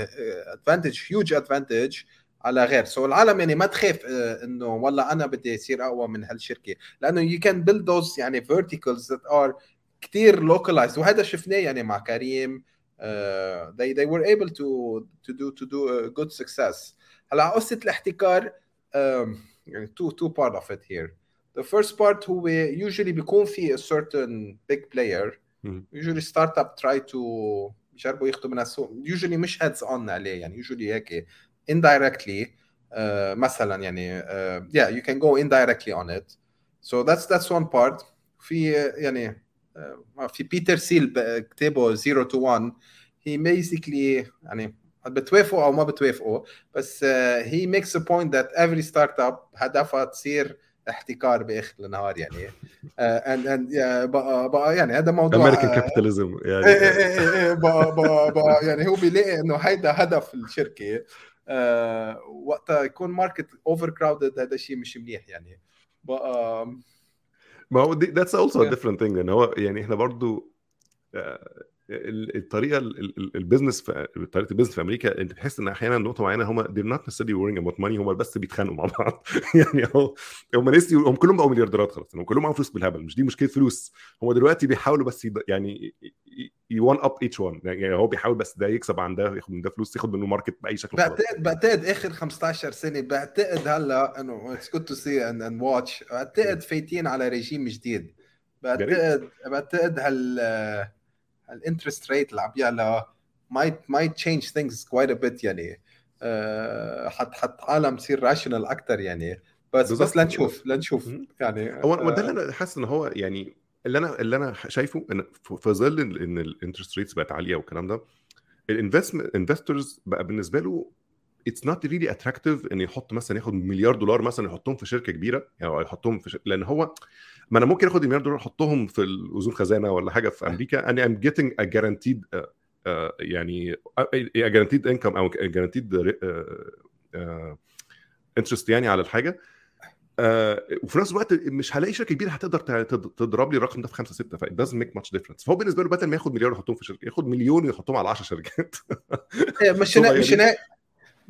advantage huge advantage على غير. سو so العالم يعني ما تخاف إنه والله أنا بدي أصير أقوى من هالشركة. لأنه you can build those يعني verticals that are كثير localized وهذا شفناه يعني مع كريم uh, they they were able to to do to do a good success هلا قصه الاحتكار um, يعني two two part of it here the first part هو usually بيكون في a certain big player usually startup try to بيجربوا ياخذوا من السوق usually مش heads on عليه يعني usually هيك indirectly uh, مثلا يعني uh, yeah you can go indirectly on it so that's that's one part في يعني في بيتر سيل كتابه 0 to 1 he basically يعني بتوافقوا أو ما بتوافقوا بس he makes a point that every startup هدفها تصير احتكار بآخر النهار يعني and and بقى بقى يعني هذا موضوع American capitalism يعني. إيه إيه إيه بقى بقى بقى يعني هو بيلاقي إنه هيدا هدف الشركة آه وقتها يكون market overcrowded هذا شيء مش منيح يعني. بقى ما هو دي that's also different thing ان هو يعني إحنا برضو الطريقة البيزنس في طريقة ال business في أمريكا أنت تحس إن أحيانا نقطة معينة هم they're not necessarily worrying about money هم بس بيتخانقوا مع بعض. يعني هو هم ناس هم كلهم بقوا مليارديرات خلاص هم كلهم معاهم فلوس بالهبل مش دي مشكلة فلوس. هم دلوقتي بيحاولوا بس يعني one up each one يعني هو بيحاول بس ده يكسب عن ده ياخد من ده فلوس ياخد منه market بأي شكل بعتقد بعتقد آخر 15 سنة بعتقد هلأ إنه it's good to see and watch بعتقد فايتين على ريجيم جديد. بعتقد بعتقد هال ال interest rate اللي عم يعلى might might change things quite a bit يعني. أه حت حت عالم تصير rational أكثر يعني. بس بالزبط. بس لنشوف لنشوف يعني هو ده اللي أنا حاسس إن هو يعني اللي أنا اللي أنا شايفه إن في ظل إن ال interest rates بقت عالية والكلام ده ال investment investors بقى بالنسبة له it's not really attractive إن يحط مثلا ياخد مليار دولار مثلا يحطهم في شركة كبيرة يعني يحطهم في شركة لأن هو ما أنا ممكن آخد المليار دولار أحطهم في الأذون خزانة ولا حاجة في أمريكا أنا am getting a guaranteed يعني a guaranteed income أو guaranteed interest يعني على الحاجة. آه وفي نفس الوقت مش هلاقي شركة كبيرة هتقدر تضرب لي الرقم ده في 5 6 ف it doesn't make much difference فهو بالنسبة له بدل ما ياخد مليار يحطهم في شركة ياخد مليون ويحطهم على 10 شركات. مش هناك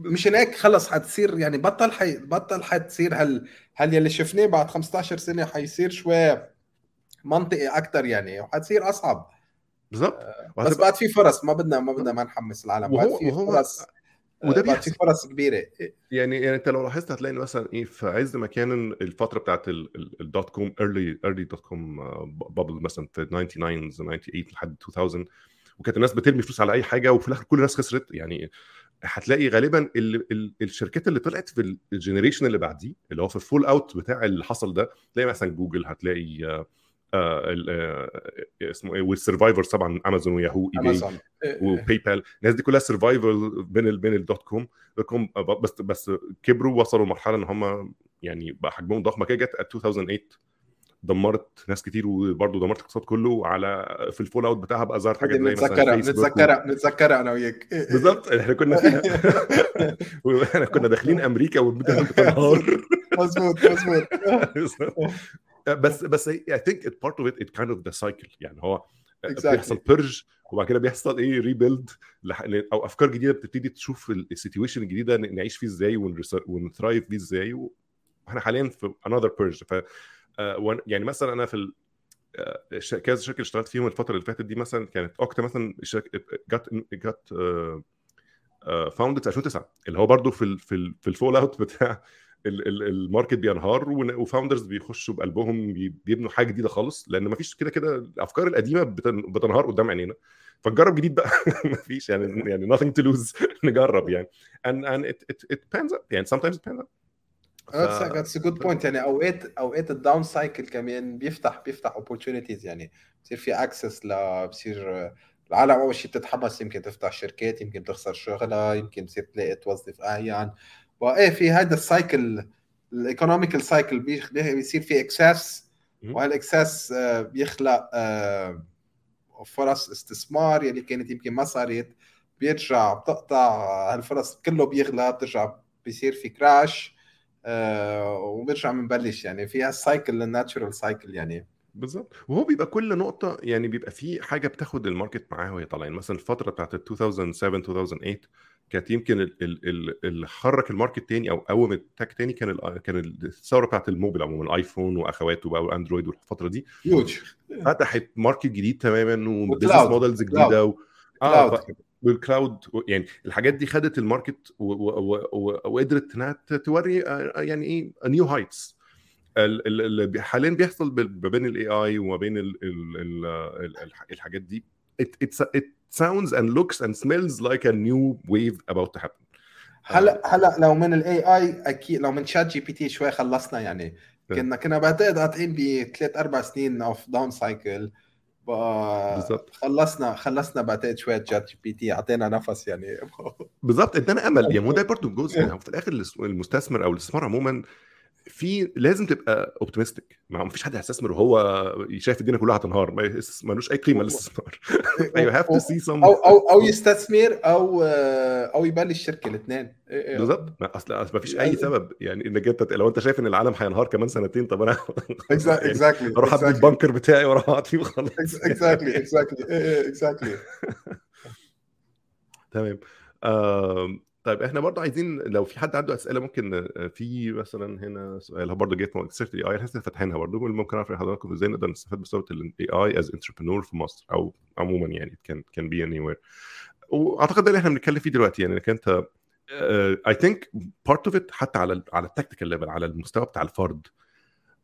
مش هناك خلص حتصير يعني بطل حي بطل حتصير هل هل يلي شفناه بعد 15 سنة حيصير شوي منطقي أكثر يعني وحتصير أصعب. بالضبط. آه بس بعد في فرص ما بدنا ما بدنا ما نحمس العالم. بعد في فرص وده بعد في فرص كبيرة. يعني يعني انت لو لاحظت هتلاقي مثلا إيه في عز ما كان الفترة بتاعت ال dot com early early dot com bubble مثلا في 99 98 لحد 2000 وكانت الناس بترمي فلوس على أي حاجة وفي الآخر كل الناس خسرت. يعني هتلاقي غالبا ال ال الشركات اللي طلعت في ال generation اللي بعديه اللي هو في ال fallout بتاع اللي حصل ده تلاقي مثلا جوجل هتلاقي آه آه اسمه إيه وال survivors طبعا Amazon و Yahoo و eBay و PayPal الناس دي كلها survivor بين ال بين ال dot com com bust بس كبروا وصلوا لمرحلة إن هم يعني بقى حجمهم ضخمه كده جت 2008 دمرت ناس كتير وبرضه دمرت الاقتصاد كله على في ال fallout بتاعها بقى ظهرت حاجات زي مثلا نتذكرها نتذكرها أنا وياك. بالظبط إحنا كنا فيها إحنا كنا داخلين أمريكا والمدن بتنهار مظبوط مظبوط. بس بس I think it part of it it kind of the cycle يعني هو Exactly. بيحصل purge وبعد كده بيحصل إيه rebuild أو أفكار جديدة بتبتدي تشوف ال situation الجديدة نعيش فيه إزاي ون thrive فيه إزاي. وإحنا حاليا في another purge يعني مثلا أنا في آه، كذا شركة اشتغلت فيهم الفترة اللي فاتت دي مثلا كانت Okta مثلا جت جت founded في 2009 اللي هو برضو في في في ال fallout بتاع ال- ال- ال market بينهار و founders بيخشوا بقلبهم بي- بيبنوا حاجة جديدة خالص لأن مفيش كده كده الأفكار القديمة بتن- بتنهار قدام عينينا. فنجرب جديد بقى. مفيش يعني يعني nothing to lose. نجرب يعني. And and it it, it pans out. يعني sometimes it pans out. That's a, good point. يعني اوقات أوقات ال down cycle كمان بيفتح بيفتح opportunities. يعني بصير في excess ل بصير العالم أول شيء بتتحمس يمكن تفتح شركات يمكن تخسر شغلها يمكن تصير تلاقي توظف اعين وايه في هذا ال cycle ال economical cycle بيصير في اكسس. وهالاكسس آه، بيخلق آه، فرص استثمار. يلي كانت يمكن ما صارت. بيرجع بتقطع. هالفرص كله بيغلى بترجع بيصير في crash آه، وبنرجع بنبلش يعني. في هال cycle ال natural cycle يعني. بالظبط. وهو بيبقى كل نقطة يعني بيبقى في حاجة بتاخد ال market معاها وهي طالعة. يعني مثلا الفترة بتاعت 2007 2008 كانت يمكن ال- ال- ال- اللي حرك ال market تاني أو قوم ال tech تاني كان ال- كان الثورة بتاعت الموبيل عموما ال iPhone وأخواته بقى وال Android والفترة دي. هيوج فتحت market جديد تماما و business. models جديدة و... آه. وال cloud يعني الحاجات دي خدت ال market. وقدرت إنها توري آه، يعني إيه new heights اللي حاليا بيحصل ما بين ال AI وما بين ال... ال... ال... ال... الح- الحاجات دي it, it's, it sounds and looks and smells like a new wave about to happen. هلا هلا لو من ال AI أكيد لو من ChatGPT شوي خلصنا يعني. كنا كنا بعتقد قاطعين بثلاث أربع سنين of down cycle بالظبط. خلصنا خلصنا بعتقد شوية ChatGPT أعطينا نفس يعني. بالظبط ادانا أمل. يعني هو ده برضه جزء يعني في الآخر المستثمر أو الاستثمار عموما في لازم تبقى optimistic ما فيش حد هيستثمر وهو شايف الدنيا كلها هتنهار. ملوش أي قيمة الاستثمار you have to see some أو أو أو يستثمر أو أو يبلش شركة الاثنين. بالظبط. ما أصل أصل ما فيش أي سبب. يعني إنك أنت لو أنت شايف إن العالم هينهار كمان سنتين طب أنا يعني exactly أروح أبني ال bunker بتاعي وأروح أقعد فيه وخلاص. exactly exactly exactly تمام. طيب إحنا برضه عايزين لو في حد عنده أسئلة ممكن آه، في مثلا هنا سؤال برضه جيت سيره ال AI إحنا لسه فاتحينها برضه ممكن أعرف حضراتكم إزاي نقدر نستفاد بثورة ال AI as entrepreneur في مصر أو عموما يعني كان can be anywhere وأعتقد ده اللي إحنا بنتكلم فيه دلوقتي يعني إنك أنت I think part of it حتى على على ال tactical level على المستوى بتاع الفرد.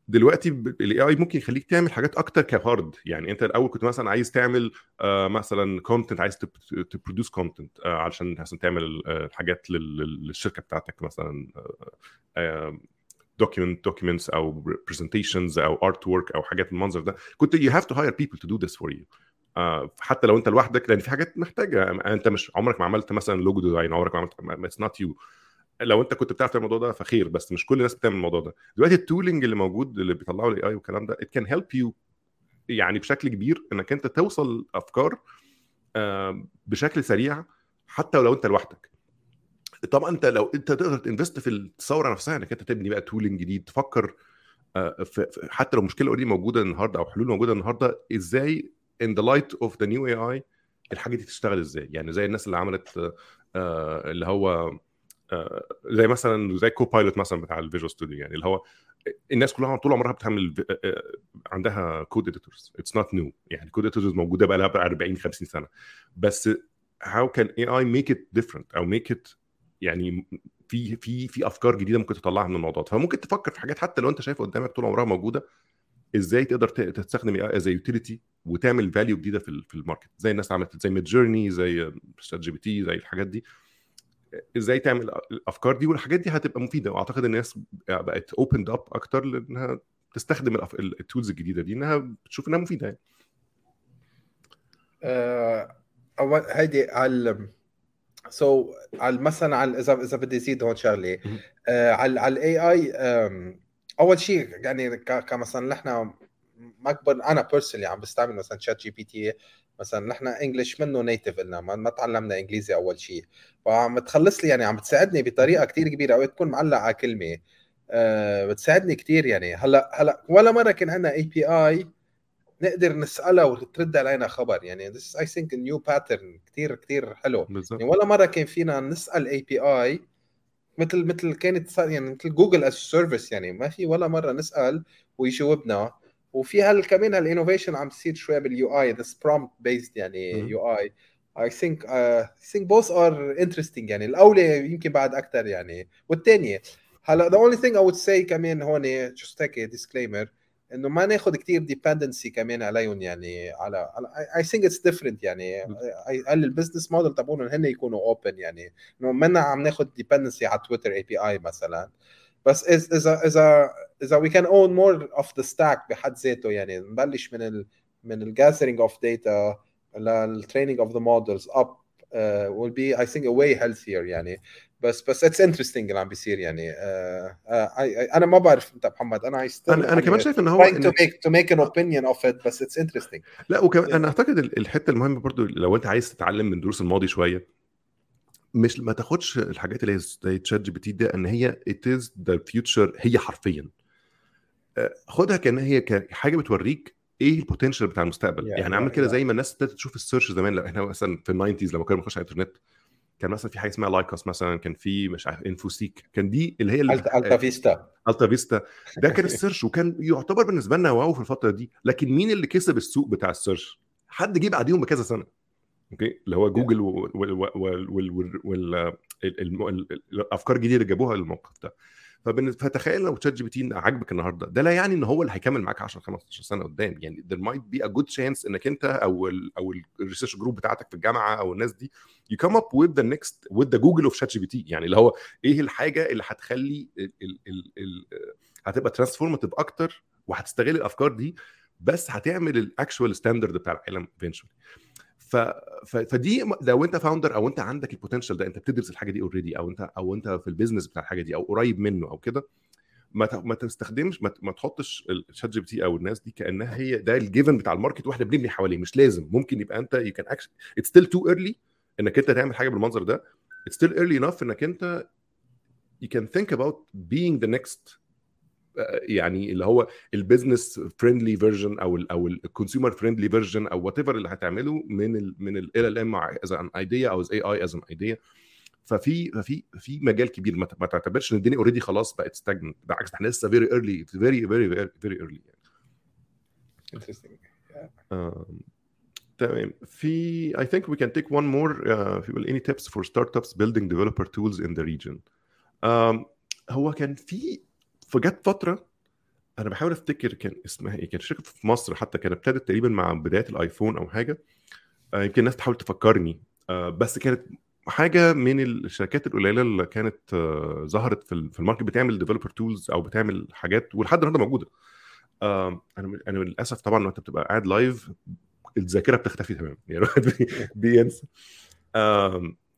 دلوقتي ال AI ممكن يخليك تعمل حاجات أكتر كفرد يعني أنت الأول كنت مثلا عايز تعمل آه مثلا content عايز ت produce content آه علشان عشان تعمل آه حاجات لل- لل- للشركة بتاعتك مثلا document documents أو presentations أو artwork أو حاجات من المنظر ده. كنت you have to hire people to do this for you حتى لو أنت لوحدك لأن في حاجات محتاجة. أنت مش عمرك ما عملت مثلا logo design عمرك ما عملت it's not you لو أنت كنت بتعرف الموضوع ده فخير بس مش كل الناس بتعمل الموضوع ده. دلوقتي ال tooling اللي موجود اللي بيطلعه ال AI والكلام ده it can help you يعني بشكل كبير إنك أنت توصل أفكار بشكل سريع حتى لو أنت لوحدك. طبعا أنت لو أنت تقدر ت invest في الثورة نفسها إنك أنت تبني بقى tooling جديد تفكر آه، حتى لو مشكلة already موجودة النهارده أو حلول موجودة النهارده إزاي in the light of the new AI الحاجة دي تشتغل إزاي؟ يعني زي الناس اللي عملت آه، اللي هو زي مثلا زي Copilot مثلا بتاع ال Visual Studio يعني اللي هو الناس كلها طول عمرها بتعمل آه، آه، عندها code editors it's not new يعني code editors موجودة بقى لها 40 50 سنة. بس how can AI make it different أو make it يعني في في في أفكار جديدة ممكن تطلعها من الموضوع ده. فممكن تفكر في حاجات حتى لو أنت شايفها قدامك طول عمرها موجودة إزاي تقدر تستخدم AI as utility وتعمل value جديدة في في ال market. زي الناس عملت زي Midjourney زي ChatGPT زي الحاجات دي. إزاي تعمل الافكار دي والحاجات دي هتبقى مفيدة. وأعتقد الناس بقت opened up أكتر لإنها تستخدم ال tools الجديدة دي إنها بتشوف إنها مفيدة يعني. آه، أول هيدي على so على مثلا على إذا إذا بدي أزيد هون شغلة. آه، على على ال AI أول شيء يعني كمثلا نحن ما أنا personally عم بستعمل مثلا ChatGPT مثلا نحن English منه native لنا ما, ما تعلمنا إنجليزي أول شيء. فعم تخلص لي يعني عم بتساعدني بطريقة كتير كبيرة اوقات تكون معلق على كلمة. أه بتساعدني كتير يعني. هلأ هلأ ولا مرة كان عندنا API نقدر نسألها وترد علينا خبر يعني. This I think a new pattern. كثير كثير حلو. بالظبط يعني ولا مرة كان فينا نسأل API مثل مثل كانت يعني مثل جوجل as a service يعني. ما في ولا مرة نسأل ويجاوبنا. وفي هال كمان هال innovation عم تصير شوي بال UI this prompt based يعني. UI I think uh, I think both are interesting يعني. الأولى يمكن بعد أكثر يعني. والثانيه هلا the only thing I would say كمان هون just هيك disclaimer إنه ما ناخذ كثير dependency كمان عليهم يعني على I think it's different يعني. قال ال business model تبعهم هن يكونوا open يعني. إنه منا عم ناخذ dependency على تويتر API مثلا. بس إذا إذا إذا we can own more of the stack بحد ذاته يعني نبلش من ال من ال gathering of data لل training of the models up uh, will be I think a way healthier يعني. بس بس it's interesting اللي عم بيصير يعني uh, uh, I, I, أنا ما بعرف أنت محمد أنا I still أنا أنا كمان شايف إن هو trying to إن make to make an opinion of it بس it's interesting. لا وكمان أنا أعتقد ال- الحتة المهمة برضو لو أنت عايز تتعلم من دروس الماضي شوية مش ما تاخدش الحاجات اللي هي زي تشات جي بي تي ده إن هي it is the future هي حرفيا. آه، خدها كان هي كحاجه بتوريك إيه ال potential بتاع المستقبل. Yeah, يعني yeah, عامل كده yeah. زي ما الناس ابتدت تشوف ال search زمان لو إحنا مثلا في ال nineties لما كنا بنخش على الإنترنت كان مثلا في حاجة اسمها لايكوس مثلا كان في مش عارف انفوسيك كان دي اللي هي التا التا فيستا التا فيستا ده كان ال search وكان يعتبر بالنسبة لنا wow في الفترة دي. لكن مين اللي كسب السوق بتاع ال search حد جه بعديهم بكذا سنة. okay؟ اللي هو جوجل وال وال وال وال وال وال ال- ال- ال- الأفكار الجديدة اللي جابوها للموقف ده. فتخيل لو تشات جي بي تي عاجبك النهارده. ده لا يعني إن هو اللي هيكمل معاك 10 15 سنة قدام. يعني there might be a good chance إنك أنت أو ال أو ال research group بتاعتك في الجامعة أو الناس دي you come up with the next with the جوجل of شات جي بي تي يعني اللي هو إيه الحاجة اللي هتخلي ال ال ال ال هتبقى transformative أكتر وهتستغل الأفكار دي بس هتعمل ال actual standard بتاع العالم eventually. ف... ف... فدي لو أنت founder أو أنت عندك ال potential ده أنت بتدرس الحاجة دي already أو أنت أو أنت في ال business بتاع الحاجة دي أو قريب منه أو كده ما. ما تستخدمش ما. ما تحطش الشات جي بي تي أو الناس دي كأنها هي ده ال given بتاع ال market وإحنا بنبني حواليه مش لازم ممكن يبقى أنت you can action it's still too early إنك أنت تعمل حاجة بالمنظر ده it's still early enough إنك أنت can think about being the next آه، يعني اللي هو ال business friendly version أو ال أو ال consumer friendly version أو whatever اللي هتعمله من ال من ال LLM as an idea أو as AI as an idea ففي ففي في مجال كبير. ما تعتبرش إن الدنيا already خلاص بقت stagnant بالعكس إحنا لسه very early very very very early Um, تمام. في I think we can take one more. uh, في any tips for startups building developer tools in the region. um, هو كان في فجت فترة أنا بحاول أفتكر كان اسمها إيه كان شركة في مصر حتى كانت ابتدت تقريبا مع بداية الآيفون أو حاجة. uh, يمكن الناس تحاول تفكرني. uh, بس كانت حاجة من الشركات القليلة اللي كانت uh, ظهرت في في ال market بتعمل developer tools أو بتعمل حاجات ولحد النهارده موجودة. um, أنا أنا للأسف طبعا وأنت بتبقى قاعد live الذاكرة بتختفي تماما. يعني الواحد بي- بينسى.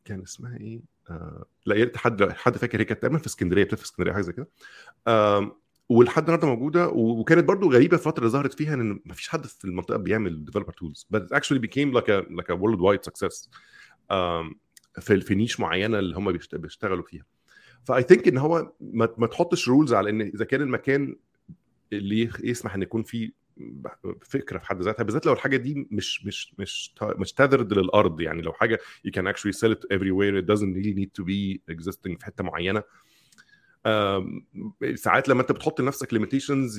كان اسمها إيه؟ right حد حد فاكر هي كانت تقريبا في اسكندرية بتلف في اسكندرية حاجة زي كده. ولحد النهارده موجودة وكانت برضو غريبة الفترة اللي ظهرت فيها إن مفيش حد في المنطقة بيعمل developer tools it actually became like a like a worldwide في في niche معينة اللي هم بيشت- بيشتغلوا فيها. ف I think إن هو ما, تحطش rules على إن إذا كان المكان اللي يسمح إن يكون فيه فكرة في حد ذاتها بالذات لو الحاجة دي مش مش مش مش تذرد للأرض. يعني لو حاجة you can actually sell it everywhere. It doesn't really need to be existing في حتة معينة. ساعات لما انت بتحط لنفسك limitations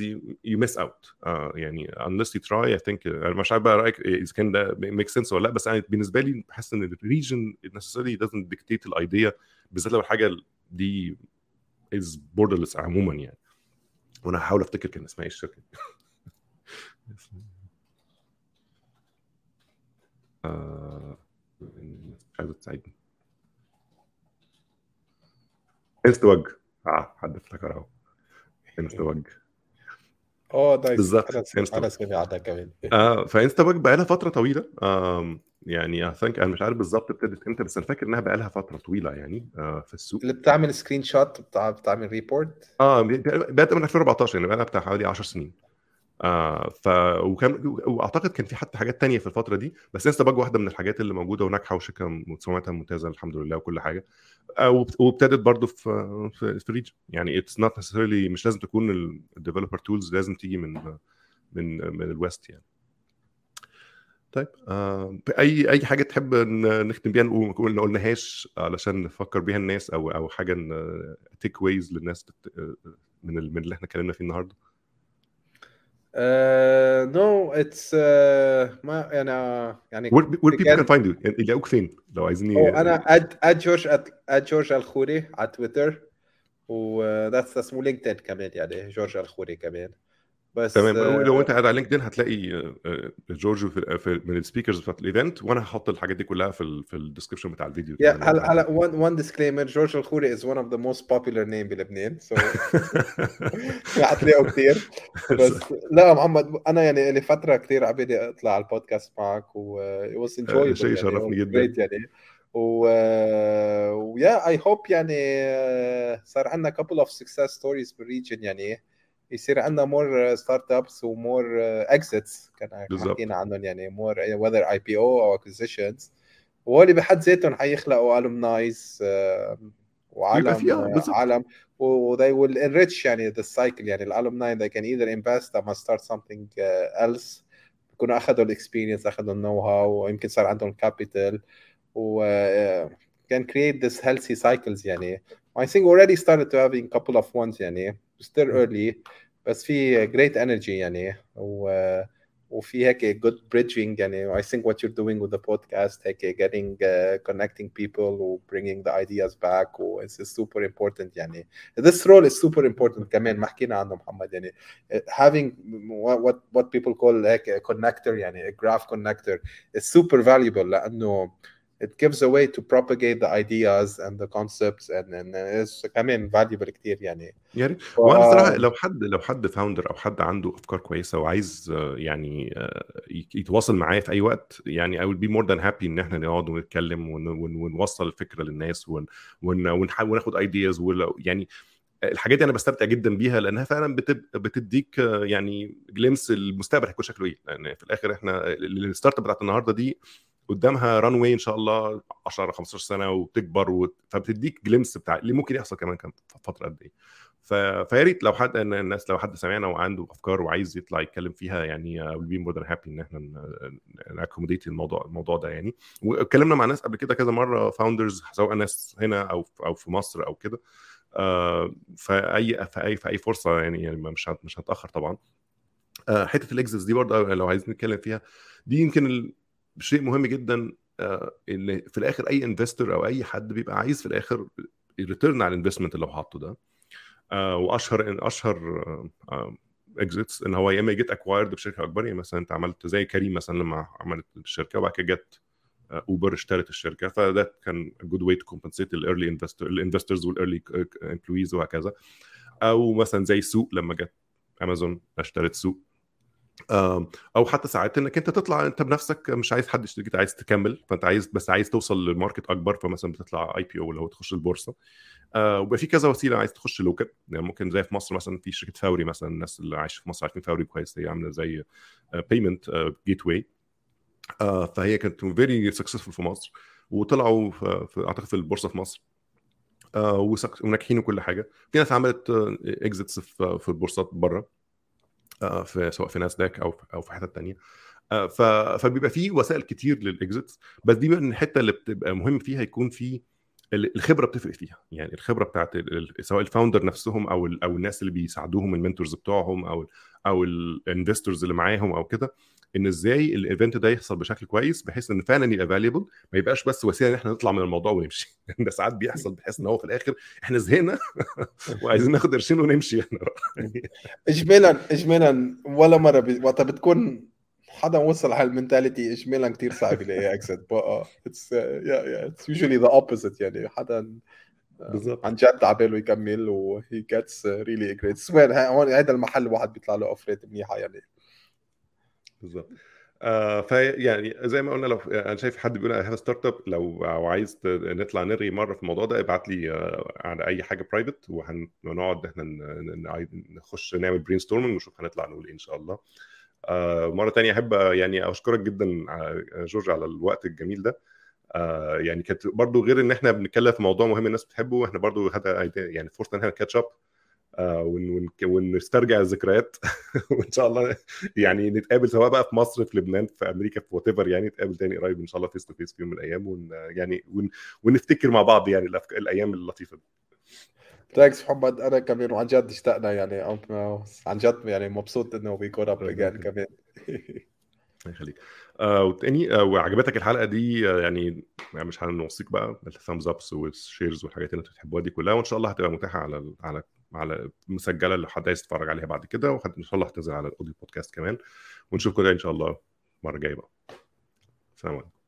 you, miss out. آه، يعني unless you try I think أنا مش عارف بقى رأيك إذا كان ده make sense ولا لأ. بس أنا بالنسبة لي بحس إن الريجن necessarily doesn't dictate الايديا بالذات لو الحاجة دي is borderless عموما يعني. وأنا هحاول أفتكر كان اسمها إيه الشركة. آه، مش عايزه تساعدني. انستا باج آه حد افتكر أهو. انستا باج آه nice بالظبط. أنا Insta. أنا سمعتها كمان. آه فإنستا باج بقى لها فترة طويلة. يعني I think أنا مش عارف بالظبط ابتدت إمتى بس أنا فاكر إنها بقى لها فترة طويلة يعني آه في السوق. اللي بتعمل screenshot بتاع بتعمل report آه بدات من 2014 يعني بقى لها بتاع حوالي 10 سنين. آه ف وكان وأعتقد كان في حتى حاجات تانية في الفترة دي بس إنستا باج واحدة من الحاجات اللي موجودة وناجحة وشركه سمعتها ممتازة الحمد لله وكل حاجة. آه وابتدت برضو في في, ال region يعني it's not necessarily مش لازم تكون ال developer tools لازم تيجي من من من ال west يعني. طيب آه أي أي حاجة تحب نختم بيها نقول ما قلناهاش علشان نفكر بيها الناس أو أو حاجة takeaways للناس من من اللي إحنا اتكلمنا فيه النهارده؟ no it's ما يعني يعني where, where people can find you? يعني يلاقوك فين؟ لو عايزين أنا at at جورج at جورج الخوري على تويتر و that's اسمه لينكدين كمان يعني جورج الخوري كمان. بس تمام. لو انت قاعد على لينكدين هتلاقي جورج في, في من ال speakers بتاعت ال event وأنا هحط الحاجات دي كلها في ال في ال description بتاع الفيديو yeah, هلا هلا one one disclaimer جورج الخوري is one of the most popular name بلبنان so هتلاقوا كثير بس لا محمد أنا يعني لي فترة كثير عبالي أطلع على البودكاست معك و was enjoy شيء شرفني جدا. يعني. و yeah I hope يعني صار عندنا couple of success stories بال region يعني يصير عندنا more startups و more exits كان حكينا عنهم يعني more whether IPO أو acquisitions وهول بحد ذاتهم حيخلقوا alumnis وعالم عالم و they will enrich يعني the cycle يعني ال alumni they can either invest or start something else. بيكونوا أخذوا ال experience أخذوا ال know-how ويمكن صار عندهم capital و can create this healthy cycles يعني. I think already started to having couple of ones يعني. still early بس في great energy يعني و وفي هيك good bridging يعني I think what you're doing with the podcast هيك getting uh, connecting people و bringing the ideas back و it's super important يعني this role is super important كمان ما حكينا عنه محمد يعني having what what people call هيك connector يعني a graph connector is super valuable لأنه it gives a way to propagate the ideas and the concepts and, and it's كمان valuable كتير يعني. يعني ف... وأنا صراحة لو حد لو حد founder أو حد عنده أفكار كويسة وعايز يعني يتواصل معايا في أي وقت يعني I will be more than happy إن إحنا نقعد ونتكلم ون, ون, ونوصل الفكرة للناس ون, ون, ونحاول ناخد ideas يعني الحاجات دي أنا بستمتع جدا بيها لأنها فعلا بتديك يعني glimpse المستقبل هيكون شكله إيه. لأن في الآخر إحنا ال startup بتاعت النهارده دي قدامها runway إن شاء الله 10 15 سنة وتكبر و... فبتديك glimpse بتاع اللي ممكن يحصل كمان كان فترة قد إيه. ف... فيا ريت لو حد الناس لو حد سمعنا وعنده أفكار وعايز يطلع يتكلم فيها يعني will be more than happy إن إحنا ن accommodate الموضوع الموضوع ده يعني. واتكلمنا مع ناس قبل كده كذا مرة founders سواء ناس هنا أو أو في مصر أو كده. آه فأي في اي في اي فرصة يعني, يعني مش مش هتأخر طبعا. آه حتة الاكزيس دي برضه لو عايزين نتكلم فيها دي يمكن شيء مهم جدا إن في الآخر أي investor أو أي حد بيبقى عايز في الآخر return على ال investment اللي هو حاطه ده. وأشهر أشهر exits إن هو يا إما ي get acquired بشركة أكبر يعني مثلا أنت عملت زي كريم مثلا لما عملت الشركة وبعد كده جت اوبر اشترت الشركة. فده كان good way to compensate ال early investor ال investors وال early employees وهكذا. أو مثلا زي سوق لما جت امازون اشترت سوق. أو حتى ساعات إنك أنت تطلع أنت بنفسك مش عايز حد يشتريك عايز تكمل فأنت عايز بس عايز توصل لل market أكبر فمثلا بتطلع IPO اللي هو تخش البورصة. آه وبقى في كذا وسيلة عايز تخش local. يعني ممكن زي في مصر مثلا في شركة فوري مثلا الناس اللي عايشة في مصر عارفين فوري كويس هي عاملة زي payment gateway فهي كانت very successful في مصر. وطلعوا في أعتقد في البورصة في مصر. آه وناجحين وكل حاجة. في ناس عملت exits في البورصات بره. في سواء في ناسداك أو أو في حتت تانية. فبيبقى في وسائل كتير لل exits بس دي من الحتة اللي بتبقى مهم فيها يكون في الخبرة بتفرق فيها. يعني الخبرة بتاعت سواء ال founder نفسهم أو أو الناس اللي بيساعدوهم ال mentors بتوعهم أو أو ال investors اللي معاهم أو كده إن إزاي ال event ده يحصل بشكل كويس بحيث إن فعلا يبقى valuable ما يبقاش بس وسيلة إن إحنا نطلع من الموضوع ونمشي. ده ساعات بيحصل بحيث إن هو في الآخر إحنا زهقنا وعايزين ناخد قرشين ونمشي إحنا اجمالا اجمالا ولا مرة بي... وقتها بتكون حدا وصل على ال mentality اجمالا كثير صعب يلاقي exit بقى it's yeah it's usually the opposite يعني. حدا بالظبط. عن جد على باله يكمل و he gets really great هون هذا المحل واحد بيطلع له offer ات منيحة يعني. بالظبط. آه فيعني زي ما قلنا لو أنا شايف حد بيقول أنا startup لو عايز نطلع نرغي مرة في الموضوع ده ابعت لي آه على أي حاجة private وهنقعد إحنا نخش نعمل brainstorming ونشوف هنطلع نقول إيه إن شاء الله. آه مرة تانية أحب يعني أشكرك جدا جورج على الوقت الجميل ده. آه يعني كانت برضو غير إن إحنا بنتكلم في موضوع مهم الناس بتحبه إحنا برضو هذا يعني فرصة إن إحنا catch up آه، ونسترجع الذكريات. وإن شاء الله يعني نتقابل سواء بقى في مصر في لبنان في أمريكا في what يعني نتقابل تاني قريب إن شاء الله face to face في يوم من الأيام ون يعني ون ونفتكر مع بعض يعني الأيام اللطيفة دي. thanks محمد. أنا كمان وعن جد اشتقنا يعني. عن جد يعني مبسوط إنه we caught up again كمان. الله يخليك. آه وتاني آه وعجبتك الحلقة دي آه يعني, يعني مش هنوصيك بقى ال thumbs ups وال shares والحاجات اللي أنتوا بتحبوها دي كلها وإن شاء الله هتبقى متاحة على على على مسجلة لو حد عايز يتفرج عليها بعد كده وان شاء الله هتنزل على ال audio podcast كمان. ونشوفكم إن شاء الله المره الجايه بقى. سلام عليكم.